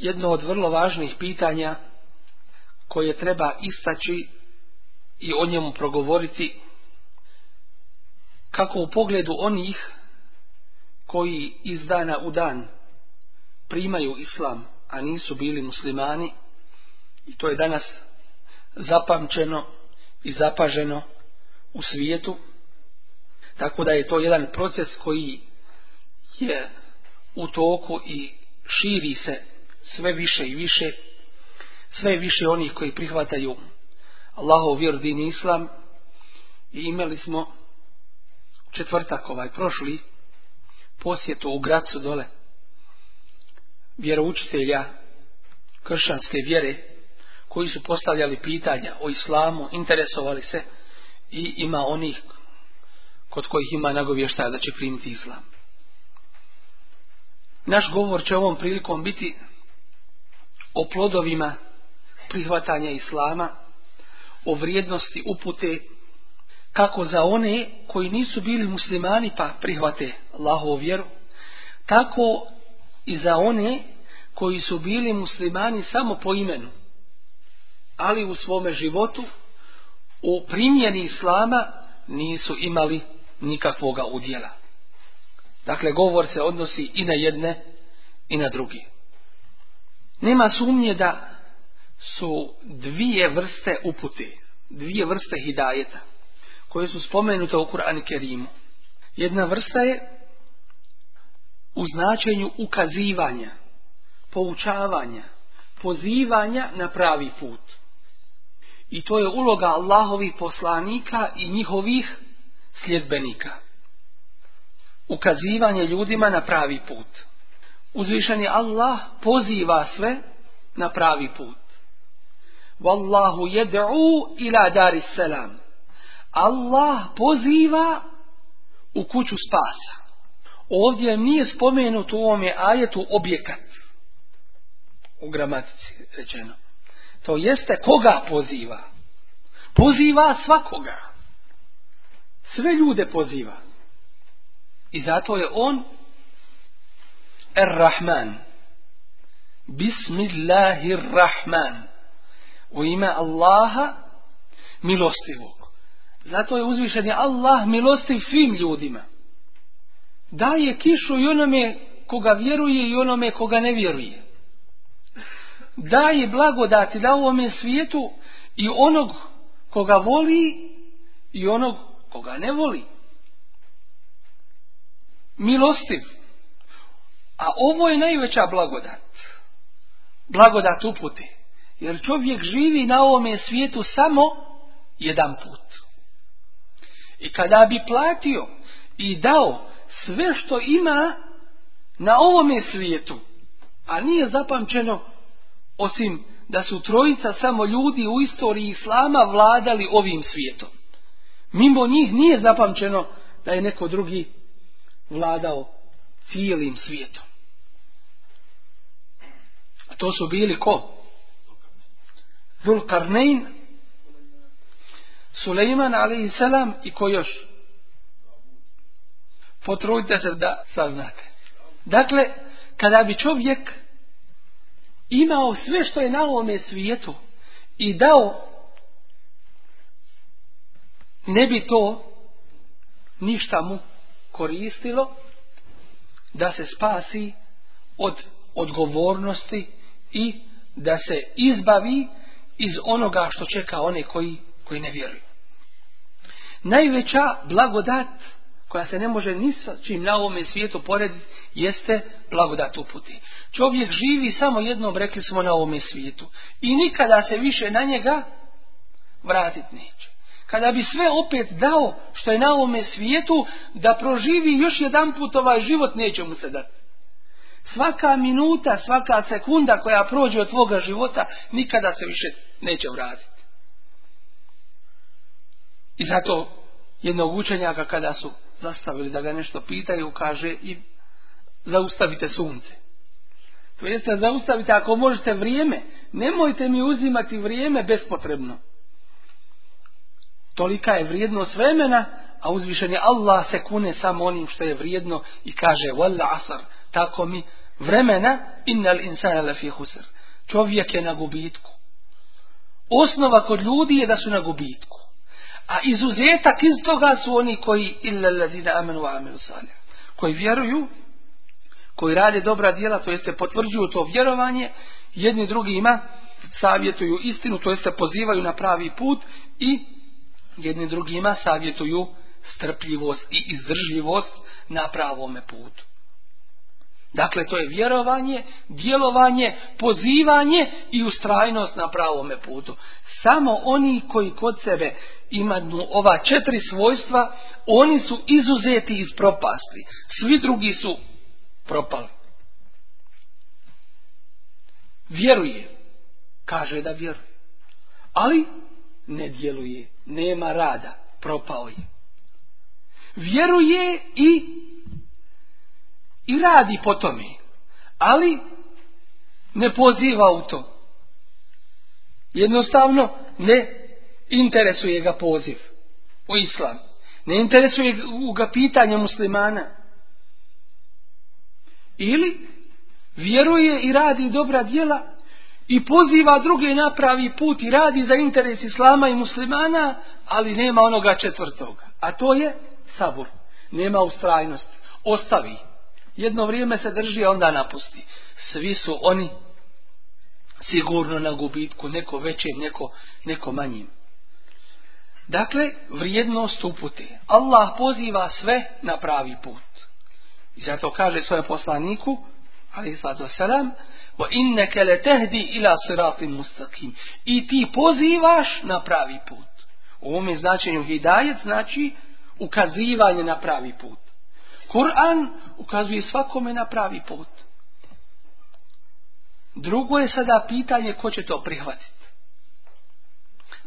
jedno od vrlo važnih pitanja koje treba istaći i o njemu progovoriti kako u pogledu onih koji iz dana u dan primaju islam, a nisu bili muslimani i to je danas zapamćeno i zapaženo u svijetu. Tako da je to jedan proces koji je u toku i širi se sve više i više, sve više onih koji prihvataju Allahov vjeru din islam i imali smo četvrtak ovaj prošli posjetu u Gracu dole vjeroučitelja kršćanske vjere koji su postavljali pitanja o islamu, interesovali se i ima onih kod kojih ima nagovještaja da će primiti islam. Naš govor će ovom prilikom biti o plodovima prihvatanja islama, o vrijednosti upute, kako za one koji nisu bili muslimani pa prihvate Allahovu vjeru, tako i za one koji su bili muslimani samo po imenu, ali u svome životu u primjeni islama nisu imali nikakvoga udjela. Dakle, govor se odnosi i na jedne i na drugi. Nema sumnje da su dvije vrste upute, dvije vrste hidajeta, koje su spomenute u Kur'an Kerimu. Jedna vrsta je u značenju ukazivanja, poučavanja, pozivanja na pravi put. I to je uloga Allahovih poslanika i njihovih sljedbenika. Ukazivanje ljudima na pravi put. Uzvišeni Allah poziva sve na pravi put. Wallahu yad'u ila daris salam. Allah poziva u kuću spasa. Ovdje nije spomenuto u ovome ajetu objekat. U gramatici rečeno. To jeste koga poziva. Poziva svakoga. Sve ljude poziva. I zato je on Ar-Rahman. Bismillahirrahman. U ime Allaha milostivog. Zato je uzvišen je Allah milostiv svim ljudima. Daje kišu i onome koga vjeruje i onome koga ne vjeruje. Daje blagodati da ovome svijetu i onog koga voli i onog koga ne voli. Milostiv a ovo je najveća blagodat. Blagodat upute. Jer čovjek živi na ovome svijetu samo jedan put. I kada bi platio i dao sve što ima na ovome svijetu, a nije zapamćeno osim da su trojica samo ljudi u istoriji islama vladali ovim svijetom. Mimo njih nije zapamćeno da je neko drugi vladao cijelim svijetom. To su bili ko? Zulkarnein, Sulejman a.s. i ko još? Potrudite se da saznate. Dakle, kada bi čovjek imao sve što je na ovome svijetu i dao ne bi to ništa mu koristilo da se spasi od odgovornosti i da se izbavi iz onoga što čeka one koji, koji ne vjeruju. Najveća blagodat koja se ne može ni sa čim na ovome svijetu porediti jeste blagodat uputi. Čovjek živi samo jednom, rekli smo, na ovome svijetu. I nikada se više na njega vratiti neće. Kada bi sve opet dao što je na ovome svijetu, da proživi još jedan put ovaj život, neće mu se dati. Svaka minuta, svaka sekunda koja prođe od tvoga života nikada se više neće vratiti. I zato jednog učenjaka kada su zastavili da ga nešto pitaju, kaže i zaustavite sunce. To jeste zaustavite ako možete vrijeme. Nemojte mi uzimati vrijeme bespotrebno. Tolika je vrijednost vremena, a uzvišen je Allah se kune samo onim što je vrijedno i kaže Walla asar, tako mi vremena innal insana Čovjek je na gubitku. Osnova kod ljudi je da su na gubitku. A izuzetak iz toga su oni koji illa allazina amanu wa salih. Koji vjeruju, koji rade dobra djela, to jeste potvrđuju to vjerovanje, jedni drugima savjetuju istinu, to jeste pozivaju na pravi put i jedni drugima savjetuju strpljivost i izdržljivost na pravome putu. Dakle, to je vjerovanje, djelovanje, pozivanje i ustrajnost na pravome putu. Samo oni koji kod sebe imaju ova četiri svojstva, oni su izuzeti iz propasti. Svi drugi su propali. Vjeruje. Kaže da vjeruje. Ali ne djeluje. Nema rada. Propao je. Vjeruje i i radi po tome, ali ne poziva u to. Jednostavno ne interesuje ga poziv u islam. Ne interesuje ga pitanje muslimana. Ili vjeruje i radi dobra djela i poziva druge na pravi put i radi za interes islama i muslimana, ali nema onoga četvrtoga. A to je sabor. Nema ustrajnost. Ostavi jedno vrijeme se drži, a onda napusti. Svi su oni sigurno na gubitku, neko većem, neko, neko manjim. Dakle, vrijednost upute. Allah poziva sve na pravi put. I zato kaže svojem poslaniku, ali sada selam, wa la tehdi ila siratim mustaqim. I ti pozivaš na pravi put. U ovome značenju hidajet znači ukazivanje na pravi put. Kur'an ukazuje svakome na pravi put. Drugo je sada pitanje ko će to prihvatiti.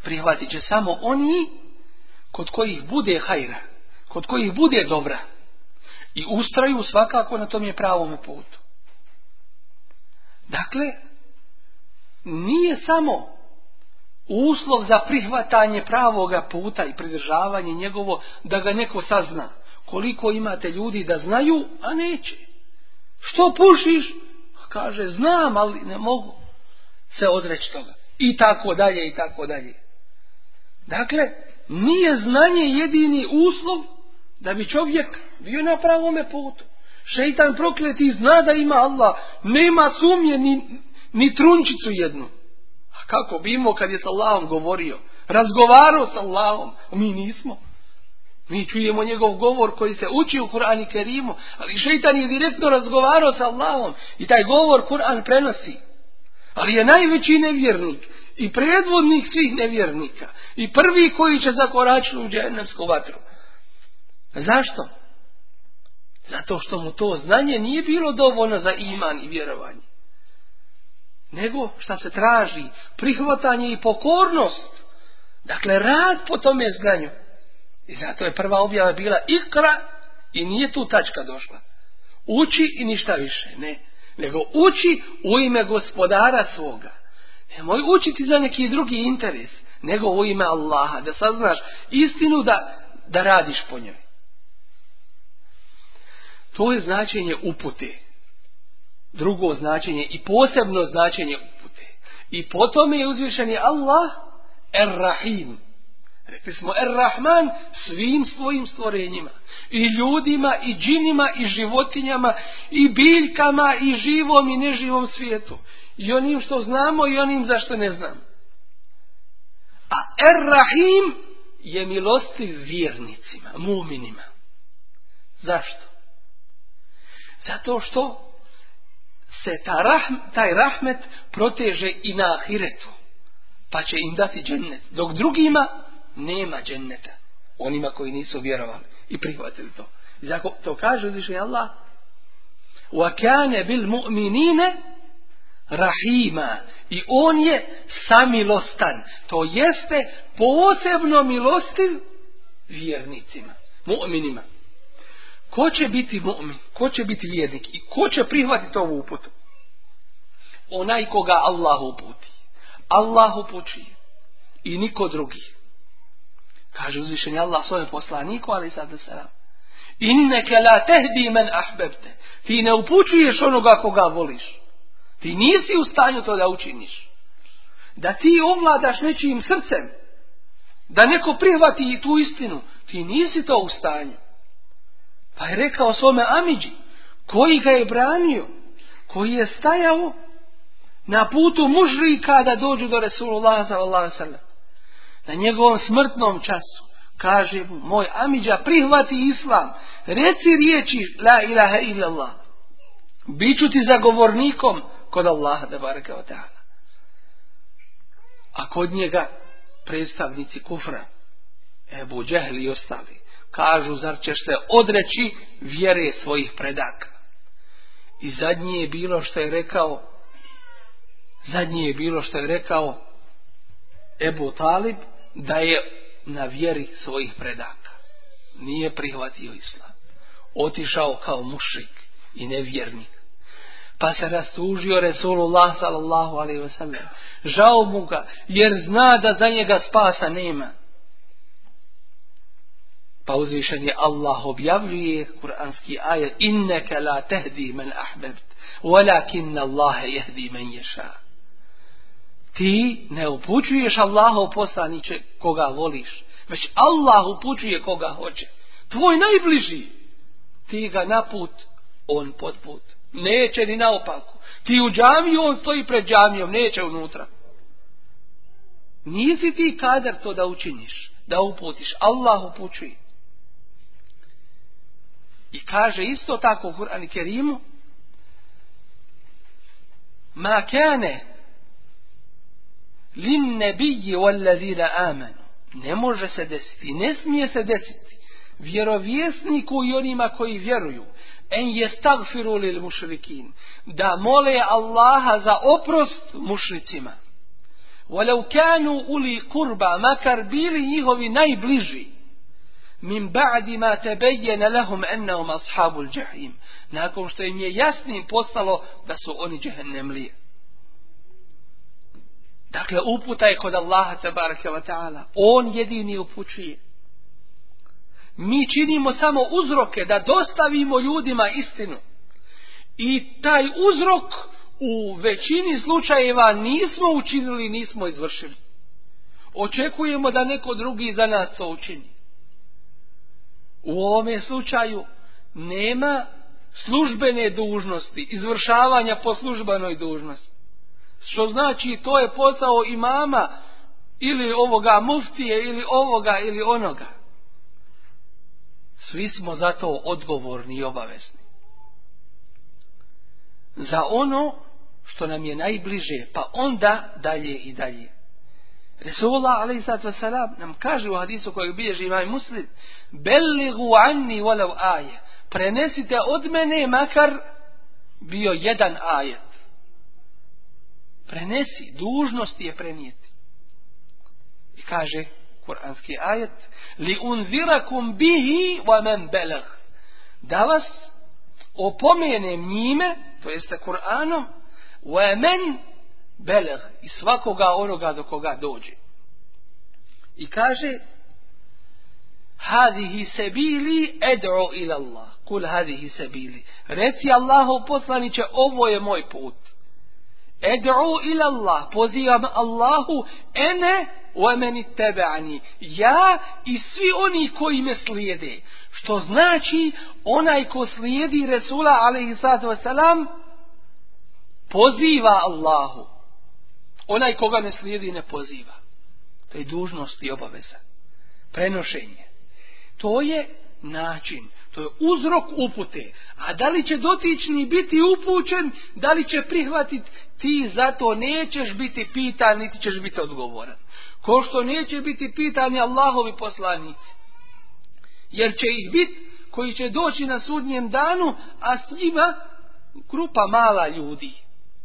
Prihvatit će samo oni kod kojih bude hajra, kod kojih bude dobra i ustraju svakako na tom je pravome putu. Dakle, nije samo uslov za prihvatanje pravoga puta i pridržavanje njegovo da ga neko sazna koliko imate ljudi da znaju, a neće. Što pušiš? Kaže, znam, ali ne mogu se odreći toga. I tako dalje, i tako dalje. Dakle, nije znanje jedini uslov da bi čovjek bio na pravome putu. Šeitan prokleti zna da ima Allah, nema sumnje ni, trunčicu jednu. A kako bi imao kad je sa Allahom govorio? Razgovarao sa Allahom, mi nismo. Mi čujemo njegov govor koji se uči u Kur'an i Kerimu, ali šeitan je direktno razgovarao sa Allahom i taj govor Kur'an prenosi. Ali je najveći nevjernik i predvodnik svih nevjernika i prvi koji će zakoračiti u džehennemsku vatru. Zašto? Zato što mu to znanje nije bilo dovoljno za iman i vjerovanje. Nego što se traži? Prihvatanje i pokornost. Dakle, rad po tome znanju. I zato je prva objava bila ikra i nije tu tačka došla. Uči i ništa više, ne. Nego uči u ime gospodara svoga. Nemoj učiti za neki drugi interes, nego u ime Allaha. Da saznaš istinu da, da radiš po njoj. To je značenje upute. Drugo značenje i posebno značenje upute. I potom je uzvišen je Allah Er-Rahim. Rekli smo Errahman svim svojim stvorenjima. I ljudima, i džinima, i životinjama, i biljkama, i živom i neživom svijetu. I onim što znamo i onim zašto ne znamo. A Er-Rahim je milosti vjernicima, muminima. Zašto? Zato što se ta taj rahmet proteže i na ahiretu. Pa će im dati džennet. Dok drugima nema dženneta onima koji nisu vjerovali i prihvatili to. I to kaže uzvišenje Allah bil بِالْمُؤْمِنِينَ rahima i on je samilostan to jeste posebno milostiv vjernicima mu'minima ko će biti mu'min ko će biti vjernik i ko će prihvatiti ovu uputu onaj koga Allah uputi Allah upućuje i niko drugi Kaže uzvišenje Allah svojem poslaniku, ali sad se Inneke la tehdi men ahbebte. Ti ne upućuješ onoga koga voliš. Ti nisi u stanju to da učiniš. Da ti ovladaš nečijim srcem. Da neko prihvati i tu istinu. Ti nisi to u stanju. Pa je rekao svome Amidži, koji ga je branio, koji je stajao na putu mužrika da dođu do Resulullah sallallahu sallam na njegovom smrtnom času kaže mu, moj Amidža, prihvati islam, reci riječi la ilaha illallah. ću ti zagovornikom kod Allaha da baraka ta'ala. A kod njega predstavnici kufra, Ebu Džehli i ostali, kažu, zar ćeš se odreći vjere svojih predaka. I zadnje je bilo što je rekao, zadnji je bilo što je rekao Ebu Talib, da je na vjeri svojih predaka. Nije prihvatio islam. Otišao kao mušik i nevjernik. Pa se rastužio Resulullah sallallahu alaihi sallam. Žao mu ga, jer zna da za njega spasa nema. Pa uzvišen je Allah objavljuje kuranski ajet Inneke la tehdi men ahbebt, walakin Allahe jehdi men ješa. Ti ne upućuješ Allaho poslaniće koga voliš, već Allah upućuje koga hoće. Tvoj najbliži, ti ga na put on pod put. Neće ni naopako. Ti u džamiju, on stoji pred džamijom, neće unutra. Nisi ti kadar to da učiniš, da uputiš. Allah upućuje. I kaže isto tako u Kur'an i Kerimu Ma kane lin nebiji wallazina amanu. Ne može se desiti, ne smije se desiti vjerovjesniku i onima koji vjeruju en stagfiru lil mušrikin da mole Allaha za oprost mušricima walau kanu uli kurba makar bili njihovi najbliži min ba'di ma tabayyana lahum annahum ashabul jahim nakon što im je jasnim postalo da su oni džehennemlije Dakle, uputa je kod Allaha tabaraka wa ta'ala. On jedini upućuje. Mi činimo samo uzroke da dostavimo ljudima istinu. I taj uzrok u većini slučajeva nismo učinili, nismo izvršili. Očekujemo da neko drugi za nas to učini. U ovome slučaju nema službene dužnosti, izvršavanja po službenoj dužnosti. Što znači to je posao imama ili ovoga muftije ili ovoga ili onoga. Svi smo za to odgovorni i obavezni. Za ono što nam je najbliže, pa onda dalje i dalje. Resulullah a.s. nam kaže u hadisu koji bilježi imaj muslim Belligu anni volav aje Prenesite od mene makar bio jedan ajet. Prenesi, dužnosti je prenijeti. I kaže kuranski ajet li unzirakum bihi wa men Davas da vas opomenem njime to jeste Kur'anom wa men belah, i svakoga onoga do koga dođe i kaže hadihi sebili ed'u ila Allah kul hadihi sebili reci Allahu poslaniće ovo je moj put Ed'u ila Allah, pozivam Allahu, ene tebe ani, ja i svi oni koji me slijede. Što znači, onaj ko slijedi Resula, alaihissalatu wasalam, poziva Allahu. Onaj koga ne slijedi ne poziva. To je dužnost i obaveza. Prenošenje. To je način to je uzrok upute. A da li će dotični biti upućen, da li će prihvatiti, ti zato nećeš biti pitan, niti ćeš biti odgovoran. Ko što neće biti pitani Allahovi poslanici. Jer će ih biti koji će doći na sudnjem danu, a s njima grupa mala ljudi.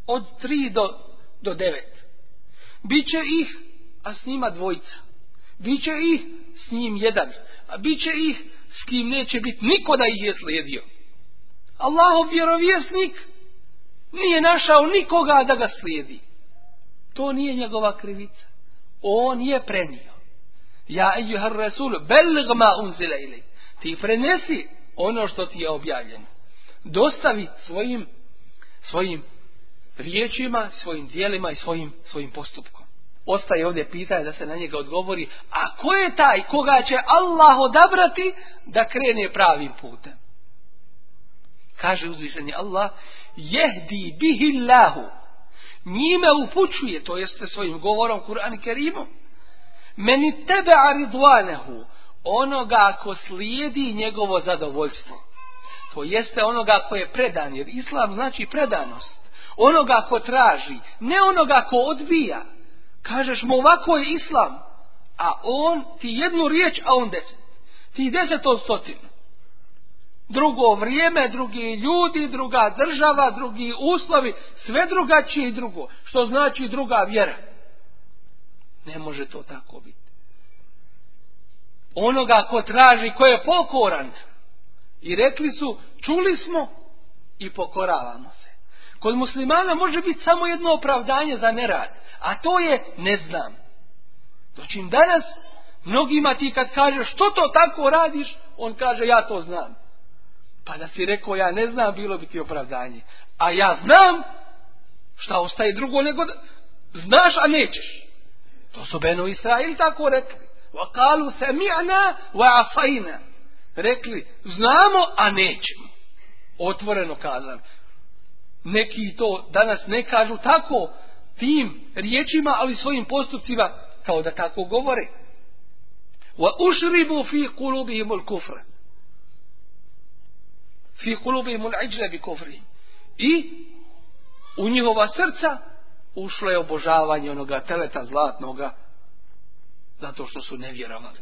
Od tri do, do devet. Biće ih, a s njima dvojica. Biće ih, s njim jedan. A biće ih, s kim neće biti niko da ih je slijedio. Allahov vjerovjesnik nije našao nikoga da ga slijedi. To nije njegova krivica. On je prenio. Ja ejuhar rasul, belgma unzile ili. Ti prenesi ono što ti je objavljeno. Dostavi svojim, svojim riječima, svojim dijelima i svojim, svojim postupkom ostaje ovdje pitanje da se na njega odgovori, a ko je taj koga će Allah odabrati da krene pravim putem? Kaže uzvišeni Allah, jehdi bihillahu, njime upućuje, to jeste svojim govorom Kur'an i Kerimom, meni tebe aridvanehu, onoga ko slijedi njegovo zadovoljstvo. To jeste onoga ko je predan, jer islam znači predanost. Onoga ko traži, ne onoga ko odbija. Kažeš mu ovako je islam, a on ti jednu riječ, a on deset. Ti deset od stotinu. Drugo vrijeme, drugi ljudi, druga država, drugi uslovi, sve drugačije i drugo. Što znači druga vjera. Ne može to tako biti. Onoga ko traži, ko je pokoran. I rekli su, čuli smo i pokoravamo se. Kod muslimana može biti samo jedno opravdanje za nerad. A to je ne znam. Znači danas mnogima ti kad kažeš što to tako radiš, on kaže ja to znam. Pa da si rekao ja ne znam, bilo bi ti opravdanje. A ja znam, šta ostaje drugo nego znaš, a nećeš. To su Beno Israil tako rekli. ana wa asajna. Rekli, znamo, a nećemo. Otvoreno kazano. Neki to danas ne kažu tako, tim riječima, ali svojim postupcima kao da tako govore. Wa ušribu fi al kufra. Fi bi kufri. I u njihova srca ušlo je obožavanje onoga teleta zlatnoga zato što su nevjerovali.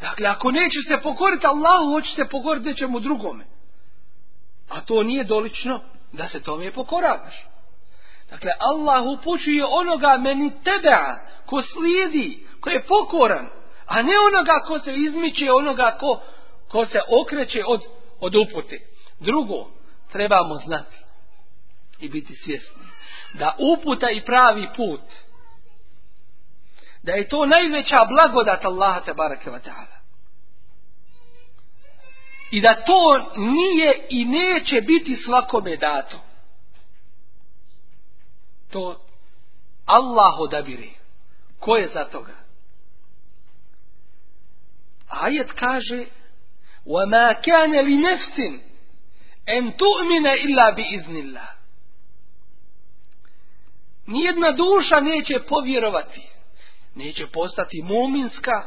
Dakle, ako neće se pokoriti Allahu, hoće se pokoriti nečemu drugome. A to nije dolično da se tome pokoravaš. Dakle, Allah upućuje onoga meni tebea, ko slijedi, ko je pokoran, a ne onoga ko se izmiče, onoga ko, ko se okreće od, od upute. Drugo, trebamo znati i biti svjesni da uputa i pravi put da je to najveća blagodat Allaha te ta'ala. I da to nije i neće biti svakome dato. To Allah odabiri. Ko je za toga? Ajet kaže وَمَا كَانَ لِنَفْسٍ أَنْ تُؤْمِنَ إِلَّا بِإِذْنِ اللَّهِ Nijedna duša neće povjerovati, neće postati muminska,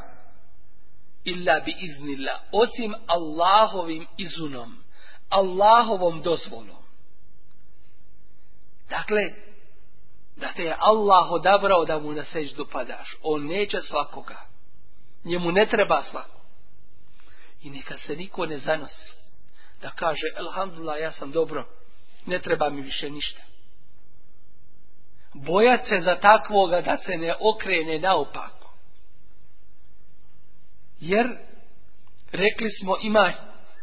illa bi iznila, osim Allahovim izunom, Allahovom dozvolom. Dakle, da te je Allah odabrao da mu na seždu padaš. On neće svakoga. Njemu ne treba svako. I neka se niko ne zanosi. Da kaže, Alhamdulillah ja sam dobro. Ne treba mi više ništa. Bojat se za takvoga da se ne okrene naopako. Jer, rekli smo, ima,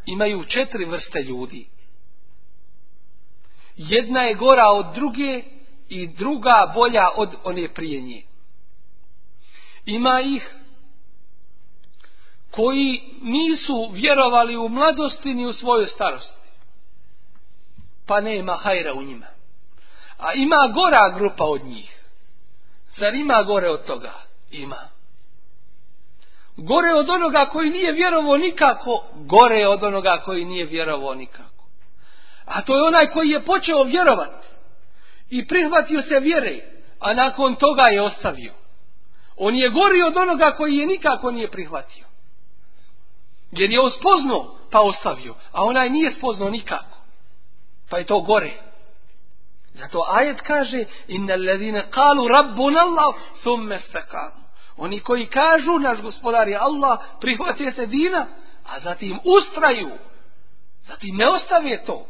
imaju četiri vrste ljudi. Jedna je gora od druge, i druga bolja od one prije nje. Ima ih koji nisu vjerovali u mladosti ni u svojoj starosti. Pa nema hajra u njima. A ima gora grupa od njih. Zar ima gore od toga? Ima. Gore od onoga koji nije vjerovao nikako, gore od onoga koji nije vjerovao nikako. A to je onaj koji je počeo vjerovati i prihvatio se vjere, a nakon toga je ostavio. On je gori od onoga koji je nikako nije prihvatio. Jer je on pa ostavio, a onaj nije spoznao nikako. Pa je to gore. Zato ajet kaže inna alladhina qalu rabbun Allah thumma stakamu. Oni koji kažu naš gospodar je Allah, prihvatio se dina, a zatim ustraju. Zatim ne ostave to.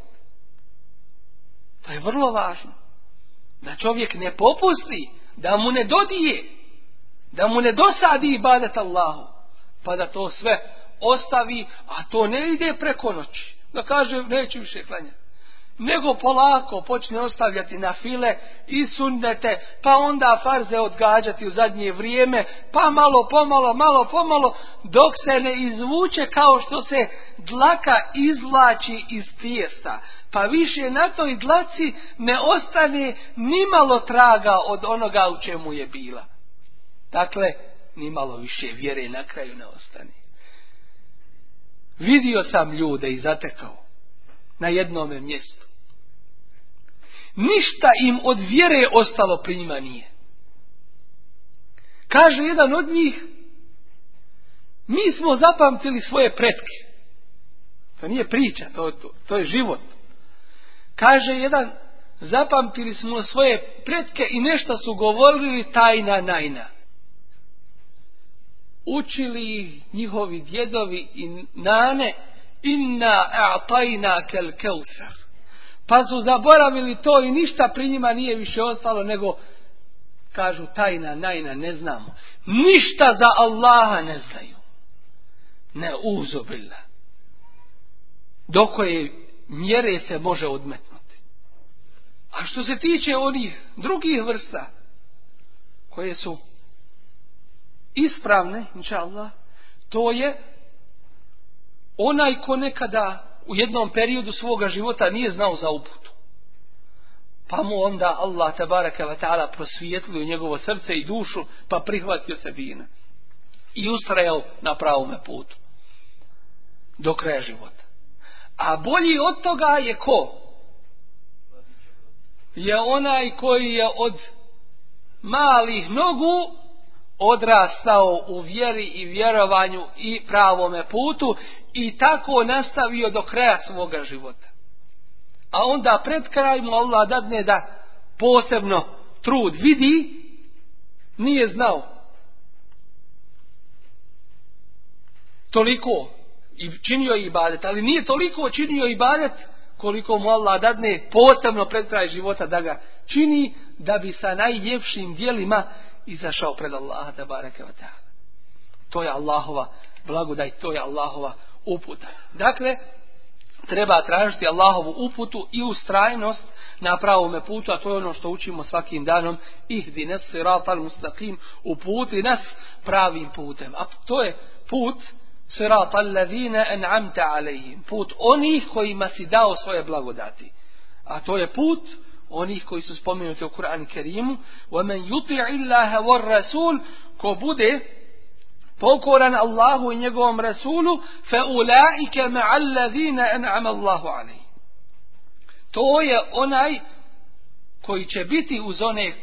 To je vrlo važno. Da čovjek ne popusti, da mu ne dodije, da mu ne dosadi ibadet Allahu, pa da to sve ostavi, a to ne ide preko noći. Da kaže, neću više klanjati nego polako počne ostavljati na file i sundete pa onda farze odgađati u zadnje vrijeme, pa malo pomalo, malo pomalo, dok se ne izvuče kao što se dlaka izvlači iz tijesta. Pa više na toj dlaci ne ostane malo traga od onoga u čemu je bila. Dakle, malo više vjere na kraju ne ostane. Vidio sam ljude i zatekao na jednome mjestu ništa im od vjere ostalo pri njima nije. Kaže jedan od njih, mi smo zapamtili svoje pretke. To nije priča, to, to, je život. Kaže jedan, zapamtili smo svoje pretke i nešto su govorili tajna najna. Učili ih njihovi djedovi i nane inna a'tajna kel keusar. Pa su zaboravili to i ništa pri njima nije više ostalo nego kažu tajna, najna, ne znamo. Ništa za Allaha ne znaju. Ne uzobila. Do koje mjere se može odmetnuti. A što se tiče onih drugih vrsta koje su ispravne, inša Allah, to je onaj ko nekada u jednom periodu svoga života nije znao za uputu. Pa mu onda Allah tabaraka wa ta'ala prosvijetlio njegovo srce i dušu, pa prihvatio se dina. I ustrajao na pravome putu. Do kraja života. A bolji od toga je ko? Je onaj koji je od malih nogu odrastao u vjeri i vjerovanju i pravome putu i tako nastavio do kraja svoga života. A onda pred krajem Allah dadne da posebno trud vidi, nije znao. Toliko i činio i badet, ali nije toliko činio i badet koliko mu Allah dadne posebno pred kraj života da ga čini da bi sa najljepšim dijelima izašao pred Allaha te bareke taala. To je Allahova blagodaj, to je Allahova uputa. Dakle, treba tražiti Allahovu uputu i ustrajnost na pravome putu, a to je ono što učimo svakim danom, ihdine siratal mustaqim, uputi nas pravim putem. A to je put siratal ladina an'amta alayhim, put onih kojima si dao svoje blagodati. A to je put onih koji su spomenuti u Kur'an Kerimu وَمَنْ يُطِعِ اللَّهَ وَالرَّسُولِ ko bude pokoran Allahu i njegovom Rasulu فَأُولَٰئِكَ مَعَ الَّذِينَ أَنْعَمَ اللَّهُ عَلَيْهِ to je onaj koji će biti uz one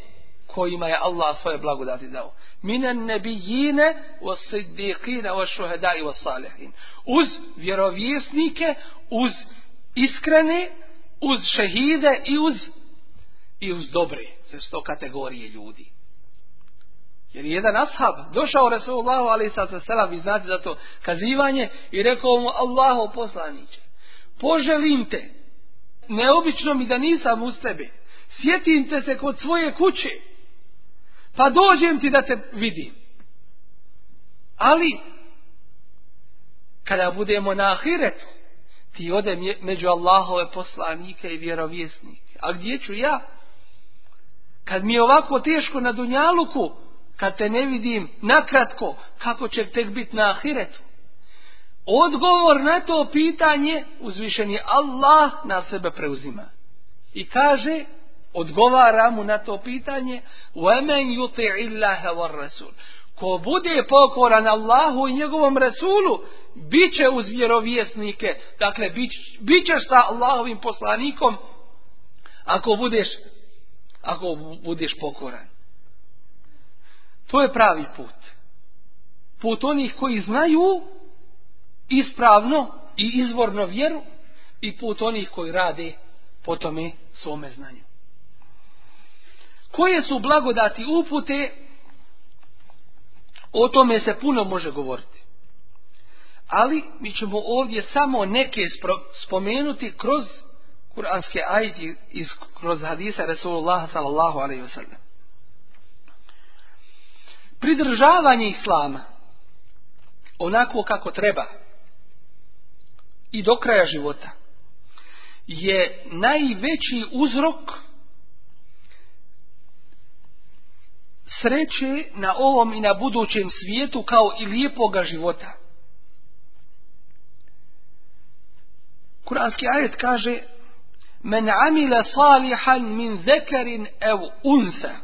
kojima je Allah svoje blagodati dao. Minan nebijine o siddiqine o šuheda i salihin. Uz vjerovjesnike, uz iskrene, uz šehide i uz i uz dobre sve sto kategorije ljudi. Jer jedan ashab došao Resulullahu ali sa selam i znate za to kazivanje i rekao mu Allaho poslaniče. Poželim te, neobično mi da nisam uz tebe, sjetim te se kod svoje kuće, pa dođem ti da te vidim. Ali, kada budemo na ahiretu, ti ode među Allahove poslanike i vjerovjesnike. A gdje ću ja? Kad mi je ovako teško na dunjaluku, kad te ne vidim nakratko, kako će tek biti na ahiretu? Odgovor na to pitanje uzvišeni Allah na sebe preuzima. I kaže, odgovara mu na to pitanje, وَمَنْ يُطِعِ اللَّهَ وَالرَّسُولِ Ko bude pokoran Allahu i njegovom Rasulu, bit će uz vjerovjesnike. Dakle, bit, bit ćeš sa Allahovim poslanikom ako budeš ako budeš pokoran. To je pravi put. Put onih koji znaju ispravno i izvorno vjeru i put onih koji rade po tome svome znanju. Koje su blagodati upute, o tome se puno može govoriti. Ali mi ćemo ovdje samo neke spomenuti kroz kuranske ajti iz, kroz hadisa Rasulullah sallallahu alaihi wa Pridržavanje islama onako kako treba i do kraja života je najveći uzrok sreće na ovom i na budućem svijetu kao i lijepoga života. Kuranski ajet kaže men amila salihan min zekarin ev unsa,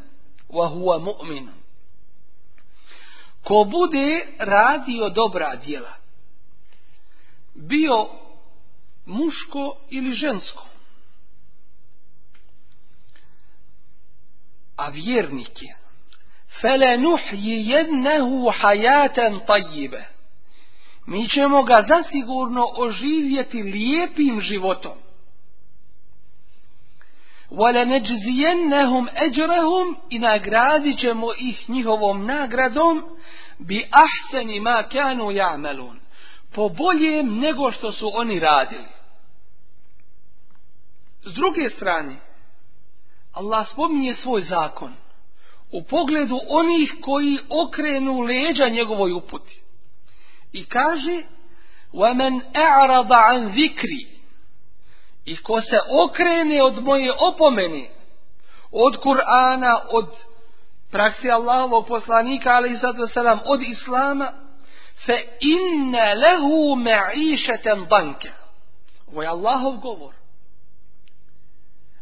wa huwa mu'min. Ko bude radio dobra djela, bio muško ili žensko, a vjernik je, jednehu hajaten Mi ćemo ga zasigurno oživjeti lijepim životom. وَلَنَجْزِيَنَّهُمْ أَجْرَهُمْ I nagradit ćemo ih njihovom nagradom bi ahseni ma kanu ja'malun. Po boljem nego što su oni radili. S druge strane, Allah spominje svoj zakon u pogledu onih koji okrenu leđa njegovoj uputi. I kaže, وَمَنْ أَعْرَضَ عَنْ ذِكْرِ i ko se okrene od moje opomeni, od Kur'ana, od praksi Allahovog poslanika, ali i od Islama, fe inne lehu me'išetem banke. Ovo je Allahov govor.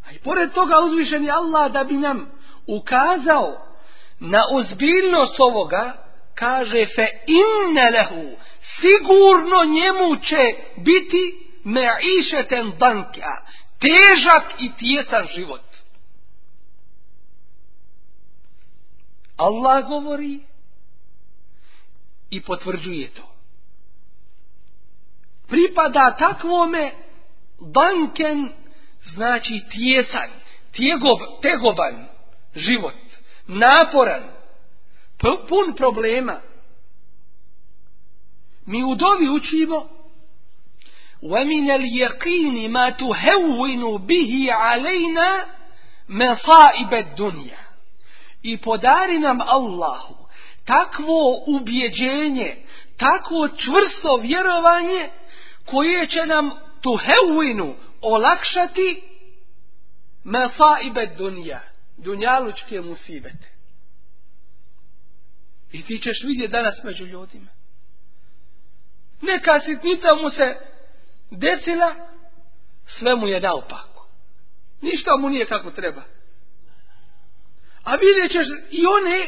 A i pored toga uzvišen Allah da bi nam ukazao na ozbiljnost ovoga, kaže fe inne lehu, sigurno njemu će biti išeten danka, težak i tjesan život. Allah govori i potvrđuje to. Pripada takvome banken znači tjesan, tjegob, tegoban život, naporan, pun problema. Mi u dovi učimo ومن اليقين ما تهون به علينا مصائب الدنيا i podari nam Allahu takvo ubjeđenje, takvo čvrsto vjerovanje koje će nam tu tuhevinu olakšati mesaibe dunja, dunjalučke musibete. I ti ćeš vidjeti danas među ljudima. Neka sitnica mu se desila, sve mu je dao pako. Ništa mu nije kako treba. A vidjet ćeš i one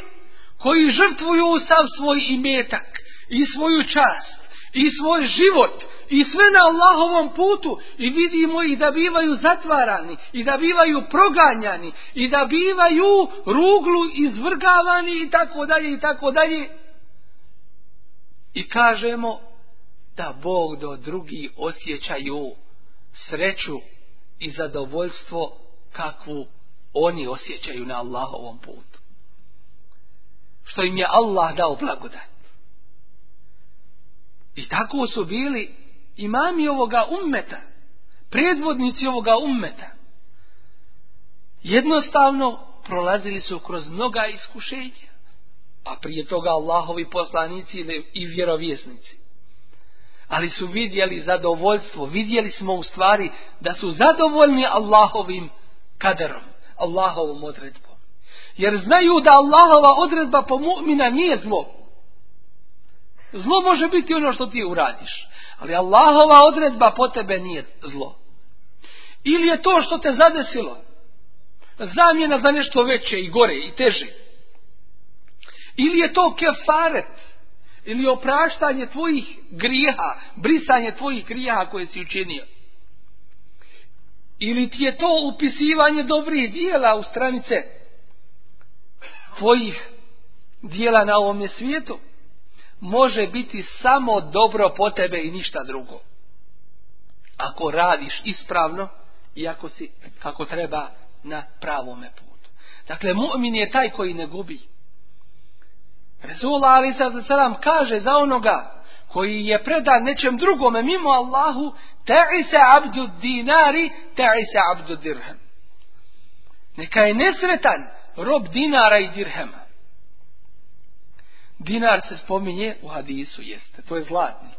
koji žrtvuju sav svoj imetak i svoju čast i svoj život i sve na Allahovom putu i vidimo ih da bivaju zatvarani i da bivaju proganjani i da bivaju ruglu izvrgavani i tako dalje i tako dalje i kažemo da Bog do drugi osjećaju sreću i zadovoljstvo kakvu oni osjećaju na Allahovom putu. Što im je Allah dao blagodat. I tako su bili imami ovoga ummeta, predvodnici ovoga ummeta. Jednostavno prolazili su kroz mnoga iskušenja, a prije toga Allahovi poslanici i vjerovjesnici ali su vidjeli zadovoljstvo. Vidjeli smo u stvari da su zadovoljni Allahovim kaderom, Allahovom odredbom. Jer znaju da Allahova odredba po mu'mina nije zlo. Zlo može biti ono što ti uradiš. Ali Allahova odredba po tebe nije zlo. Ili je to što te zadesilo zamjena za nešto veće i gore i teže. Ili je to kefaret ili opraštanje tvojih grijeha, brisanje tvojih grijeha koje si učinio. Ili ti je to upisivanje dobrih dijela u stranice tvojih dijela na ovome svijetu, može biti samo dobro po tebe i ništa drugo. Ako radiš ispravno i ako si kako treba na pravome putu. Dakle, mu'min je taj koji ne gubi. Resul Ali Sadam kaže za onoga koji je predan nečem drugome mimo Allahu te'i se abdu dinari te'i se abdu dirhem. Neka je nesretan rob dinara i dirhema. Dinar se spominje u hadisu, jeste, to je zlatnik.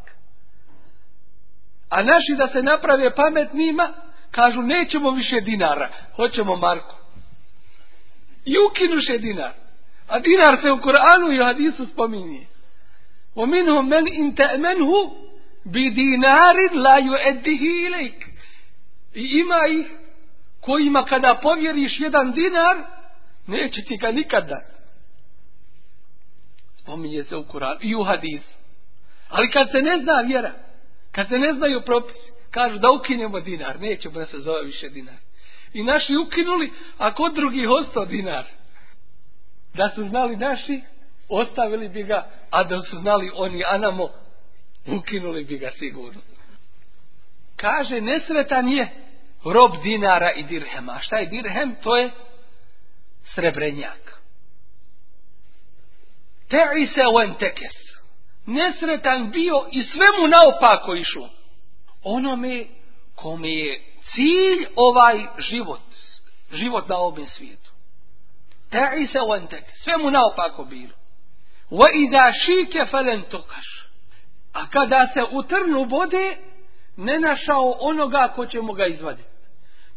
A naši da se naprave pamet njima, kažu nećemo više dinara, hoćemo Marku. I ukinuše dinar. A dinar se u Kur'anu i hadisu spominje. ومنهم in bi تأمنه la لا I ima ih kojima kada povjeriš jedan dinar neće ti ga nikad Spominje se u Kur'anu i u hadisu. Ali kad se ne zna vjera, kad se ne znaju propisi, kažu da ukinemo dinar, nećemo da se zove više dinar. I naši ukinuli, a kod drugih ostao dinar. Da su znali naši, ostavili bi ga, a da su znali oni anamo, ukinuli bi ga sigurno. Kaže, nesretan je rob dinara i dirhema. šta je dirhem? To je srebrenjak. Te'i se u tekes. Nesretan bio i svemu naopako išlo. Onome kome je cilj ovaj život. Život na ovom svijetu. Sve mu naopako bilo. Wa iza šike tukaš. A kada se u trnu vode, ne našao onoga ko će mu ga izvaditi.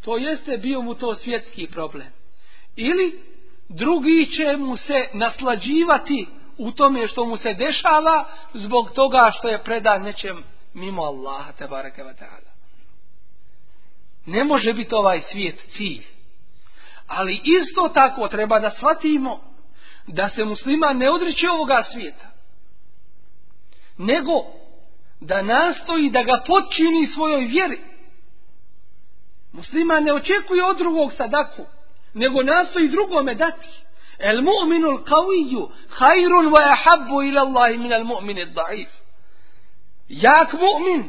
To jeste bio mu to svjetski problem. Ili drugi će mu se naslađivati u tome što mu se dešava zbog toga što je predan nečem mimo Allaha Ne može biti ovaj svijet cilj. Ali isto tako treba da shvatimo da se muslima ne odriče ovoga svijeta, nego da nastoji da ga počini svojoj vjeri. Muslima ne očekuje od drugog sadaku, nego nastoji drugome dati. El mu'minul kawiju hajrun wa ahabbu ila Allahi min al mu'min da'if. Jak mu'min,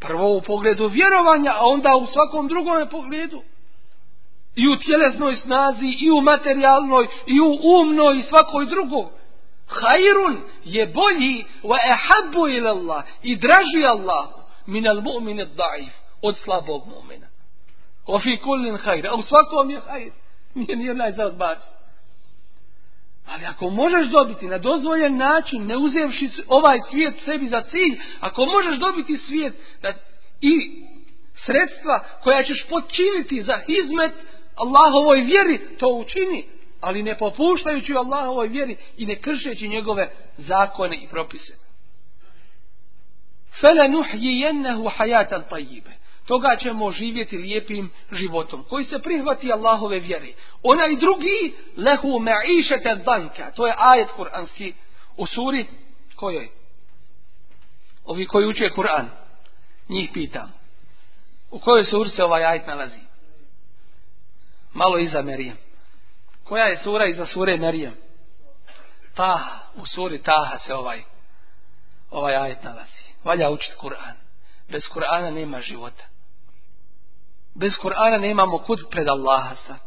prvo u pogledu vjerovanja, a onda u svakom drugome pogledu i u tjelesnoj snazi, i u materijalnoj, i u umnoj, i svakoj drugoj. Hajrun je bolji wa ehabbu Allah i draži Allah... min al mu'min da'if od slabog mu'mina. O kullin u svakom je hajr. Nije nije ali ako možeš dobiti na dozvoljen način, ne uzevši ovaj svijet sebi za cilj, ako možeš dobiti svijet i sredstva koja ćeš počiniti za hizmet, Allahovoj vjeri to učini, ali ne popuštajući Allahovoj vjeri i ne kršeći njegove zakone i propise. Fele hajatan tajibe. Toga ćemo živjeti lijepim životom, koji se prihvati Allahove vjeri. Onaj drugi, lehu išete banka, To je ajet kuranski u suri kojoj? Ovi koji uče Kur'an. Njih pitam. U kojoj suri se ovaj ajet nalazi? malo iza Merijem. Koja je sura iza sure Merijem? Taha, u suri Taha se ovaj, ovaj ajet nalazi. Valja učiti Kur'an. Bez Kur'ana nema života. Bez Kur'ana nemamo kud pred Allaha sad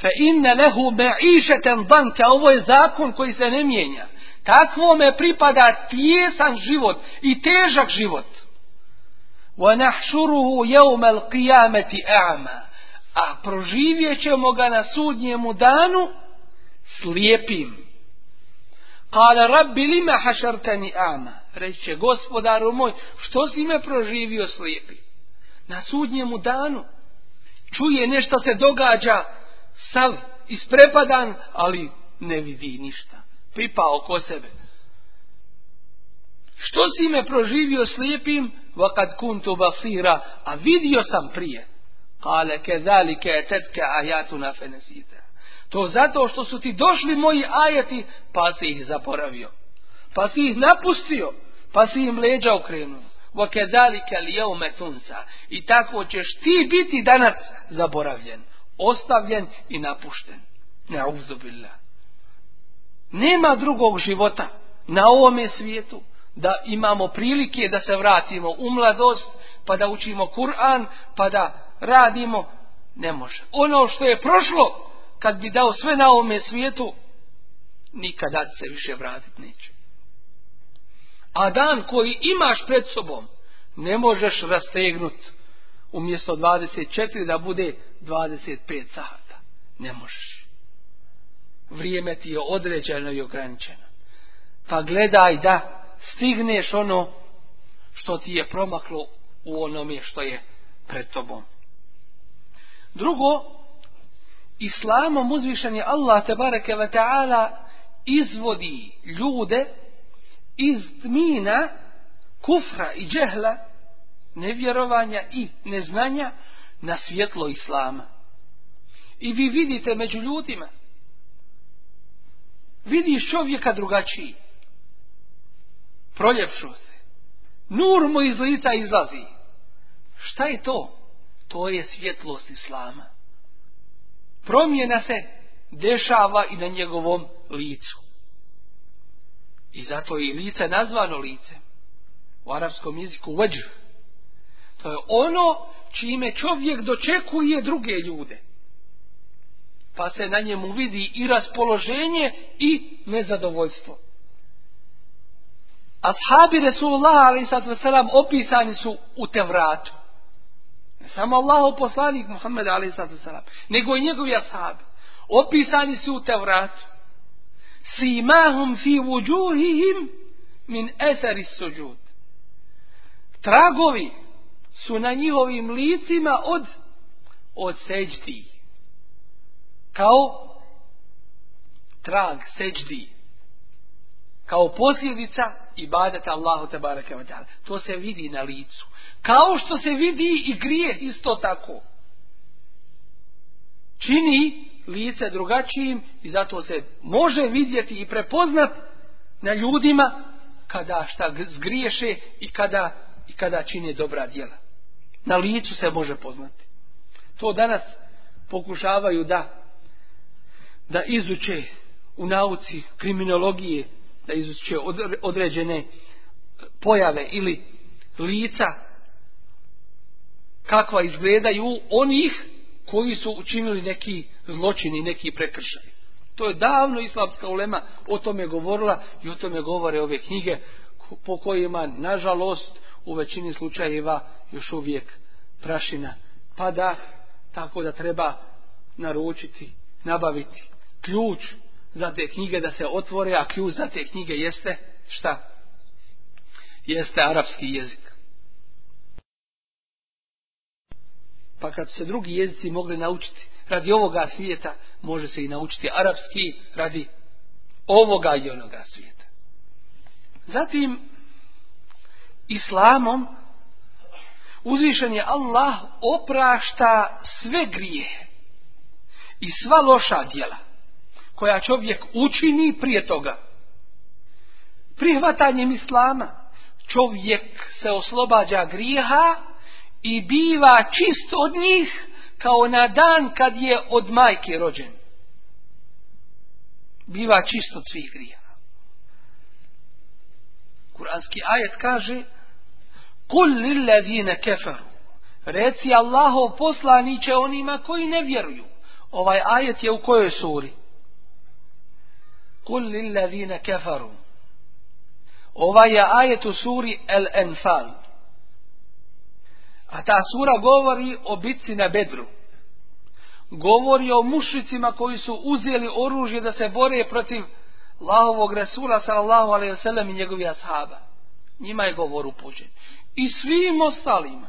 Fe inne lehu me išeten banka. Ovo je zakon koji se ne mijenja. Takvome pripada tijesan život i težak život. nahšuruhu jevmel qijameti a'ma a proživjet ćemo ga na sudnjemu danu slijepim. Kale rabbi lima hašartani ama. Reće gospodaru moj, što si me proživio slijepi? Na sudnjemu danu. Čuje nešto se događa, sav isprepadan, ali ne vidi ništa. Pripao oko sebe. Što si me proživio slijepim? Vakad kuntu basira, a vidio sam prije. Kale zalike tetke ajatuna fenesite. To zato što su ti došli moji ajeti, pa si ih zaboravio. Pa si ih napustio, pa si im leđa okrenuo. I tako ćeš ti biti danas zaboravljen, ostavljen i napušten. Ne Neuzubillah. Nema drugog života na ovome svijetu da imamo prilike da se vratimo u mladost, pa da učimo Kur'an, pa da radimo, ne može. Ono što je prošlo, kad bi dao sve na ovome svijetu, nikada se više vratiti neće. A dan koji imaš pred sobom, ne možeš rastegnuti umjesto 24 da bude 25 sata. Ne možeš. Vrijeme ti je određeno i ograničeno. Pa gledaj da stigneš ono što ti je promaklo u onome što je pred tobom. Drugo, islamom uzvišen je Allah tebareke ve ta'ala izvodi ljude iz tmina kufra i džehla, nevjerovanja i neznanja na svjetlo islama. I vi vidite među ljudima, vidiš čovjeka drugačiji, proljepšo se, nur mu iz lica izlazi. Šta je to? To je svjetlost Islama. Promjena se dešava i na njegovom licu. I zato je i lice nazvano lice. U arapskom jeziku vajđ. To je ono čime čovjek dočekuje druge ljude. Pa se na njemu vidi i raspoloženje i nezadovoljstvo. Ashabi Resulullah ali sad opisani su u Tevratu samo Allahov poslanik Muhammed salam, nego i njegovi ashabi. Opisani su u Tevratu. Simahum fi wujuhihim min asari sujud. Tragovi su na njihovim licima od, od seđdi. Kao trag seđdi. Kao posljedica ibadeta Allahu tabaraka wa ta'ala. To se vidi na licu. Kao što se vidi i grije isto tako. Čini lice drugačijim i zato se može vidjeti i prepoznat na ljudima kada šta zgriješe i kada, i kada čine dobra djela. Na licu se može poznati. To danas pokušavaju da da izuče u nauci kriminologije, da izuče određene pojave ili lica kakva izgledaju onih koji su učinili neki zločini i neki prekršaj. To je davno islamska ulema o tome govorila i o tome govore ove knjige po kojima, nažalost, u većini slučajeva još uvijek prašina pada, tako da treba naručiti, nabaviti ključ za te knjige da se otvore, a ključ za te knjige jeste šta? Jeste arapski jezik. Pa kad se drugi jezici mogli naučiti radi ovoga svijeta, može se i naučiti arapski radi ovoga i onoga svijeta. Zatim, islamom uzvišen je Allah oprašta sve grijehe i sva loša djela koja čovjek učini prije toga. Prihvatanjem islama čovjek se oslobađa grijeha i biva čist od njih kao na dan kad je od majke rođen. Biva čist od svih grija. Kuranski ajet kaže Kul lillazine keferu Reci posla poslaniće onima koji ne vjeruju. Ovaj ajet je u kojoj suri? Kul vine keferu Ovaj je ajet u suri El Enfal. A ta sura govori o bitci na bedru. Govori o mušicima koji su uzeli oružje da se bore protiv Allahovog Resula sallallahu alaihi wasallam i njegovih ashaba. Njima je govor upućen. I svim ostalima.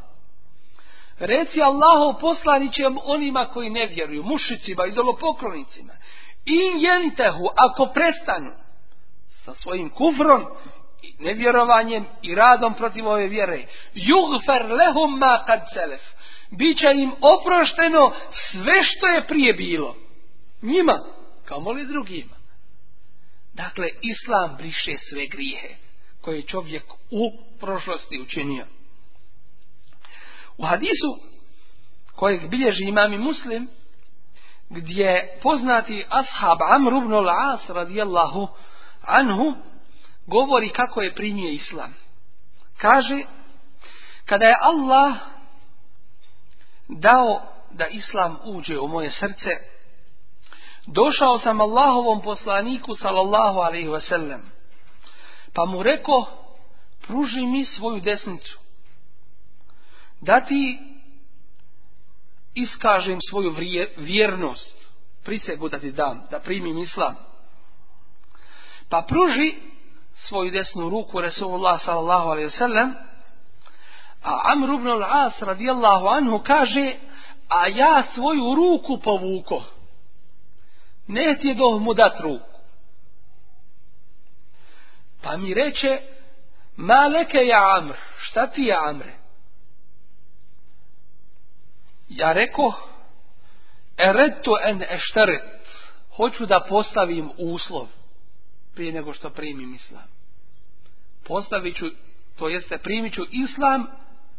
Reci Allahu poslanićem onima koji ne vjeruju, mušicima, idolopoklonicima. I jentehu, ako prestanu sa svojim kufrom nevjerovanjem i radom protiv ove vjere. Jugfer lehum ma kad selef. Biće im oprošteno sve što je prije bilo. Njima, kao moli drugima. Dakle, Islam briše sve grijehe koje je čovjek u prošlosti učinio. U hadisu kojeg bilježi imami muslim, gdje poznati ashab Amr ibn al-As radijallahu anhu govori kako je primio islam. Kaže, kada je Allah dao da islam uđe u moje srce, došao sam Allahovom poslaniku salallahu alaihi wasallam, pa mu rekao, pruži mi svoju desnicu, da ti iskažem svoju vjernost, prisegu da ti dam, da primim islam. Pa pruži svoju desnu ruku Resulullah sallallahu alaihi sallam a Amr ibn al-As radijallahu anhu kaže a ja svoju ruku povuko ne ti je doh mu dat ruku pa mi reče maleke ja Amr šta ti je Amre ja reko eretu en ešteret hoću da postavim uslov prije nego što primim islam. Postavit ću, to jeste primit ću islam,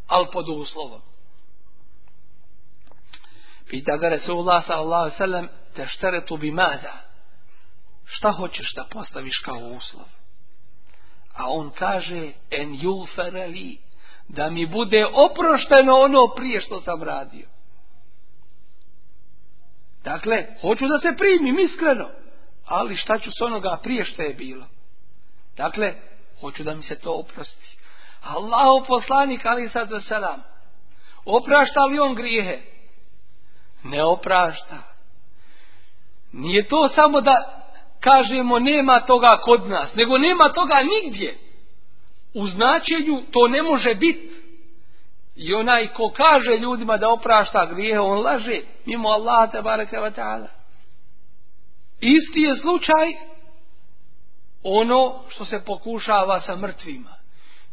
ali pod uslovom. Pita ga Resulullah sallallahu sallam, te šteretu bi mada. Šta hoćeš da postaviš kao uslov? A on kaže, en Jufereli da mi bude oprošteno ono prije što sam radio. Dakle, hoću da se primim iskreno ali šta ću s onoga prije što je bilo. Dakle, hoću da mi se to oprosti. Allaho poslanik, ali sad selam, oprašta li on grijehe? Ne oprašta. Nije to samo da kažemo nema toga kod nas, nego nema toga nigdje. U značenju to ne može biti. I onaj ko kaže ljudima da oprašta grijehe, on laže mimo Allaha te bareke ta'ala. Isti je slučaj ono što se pokušava sa mrtvima.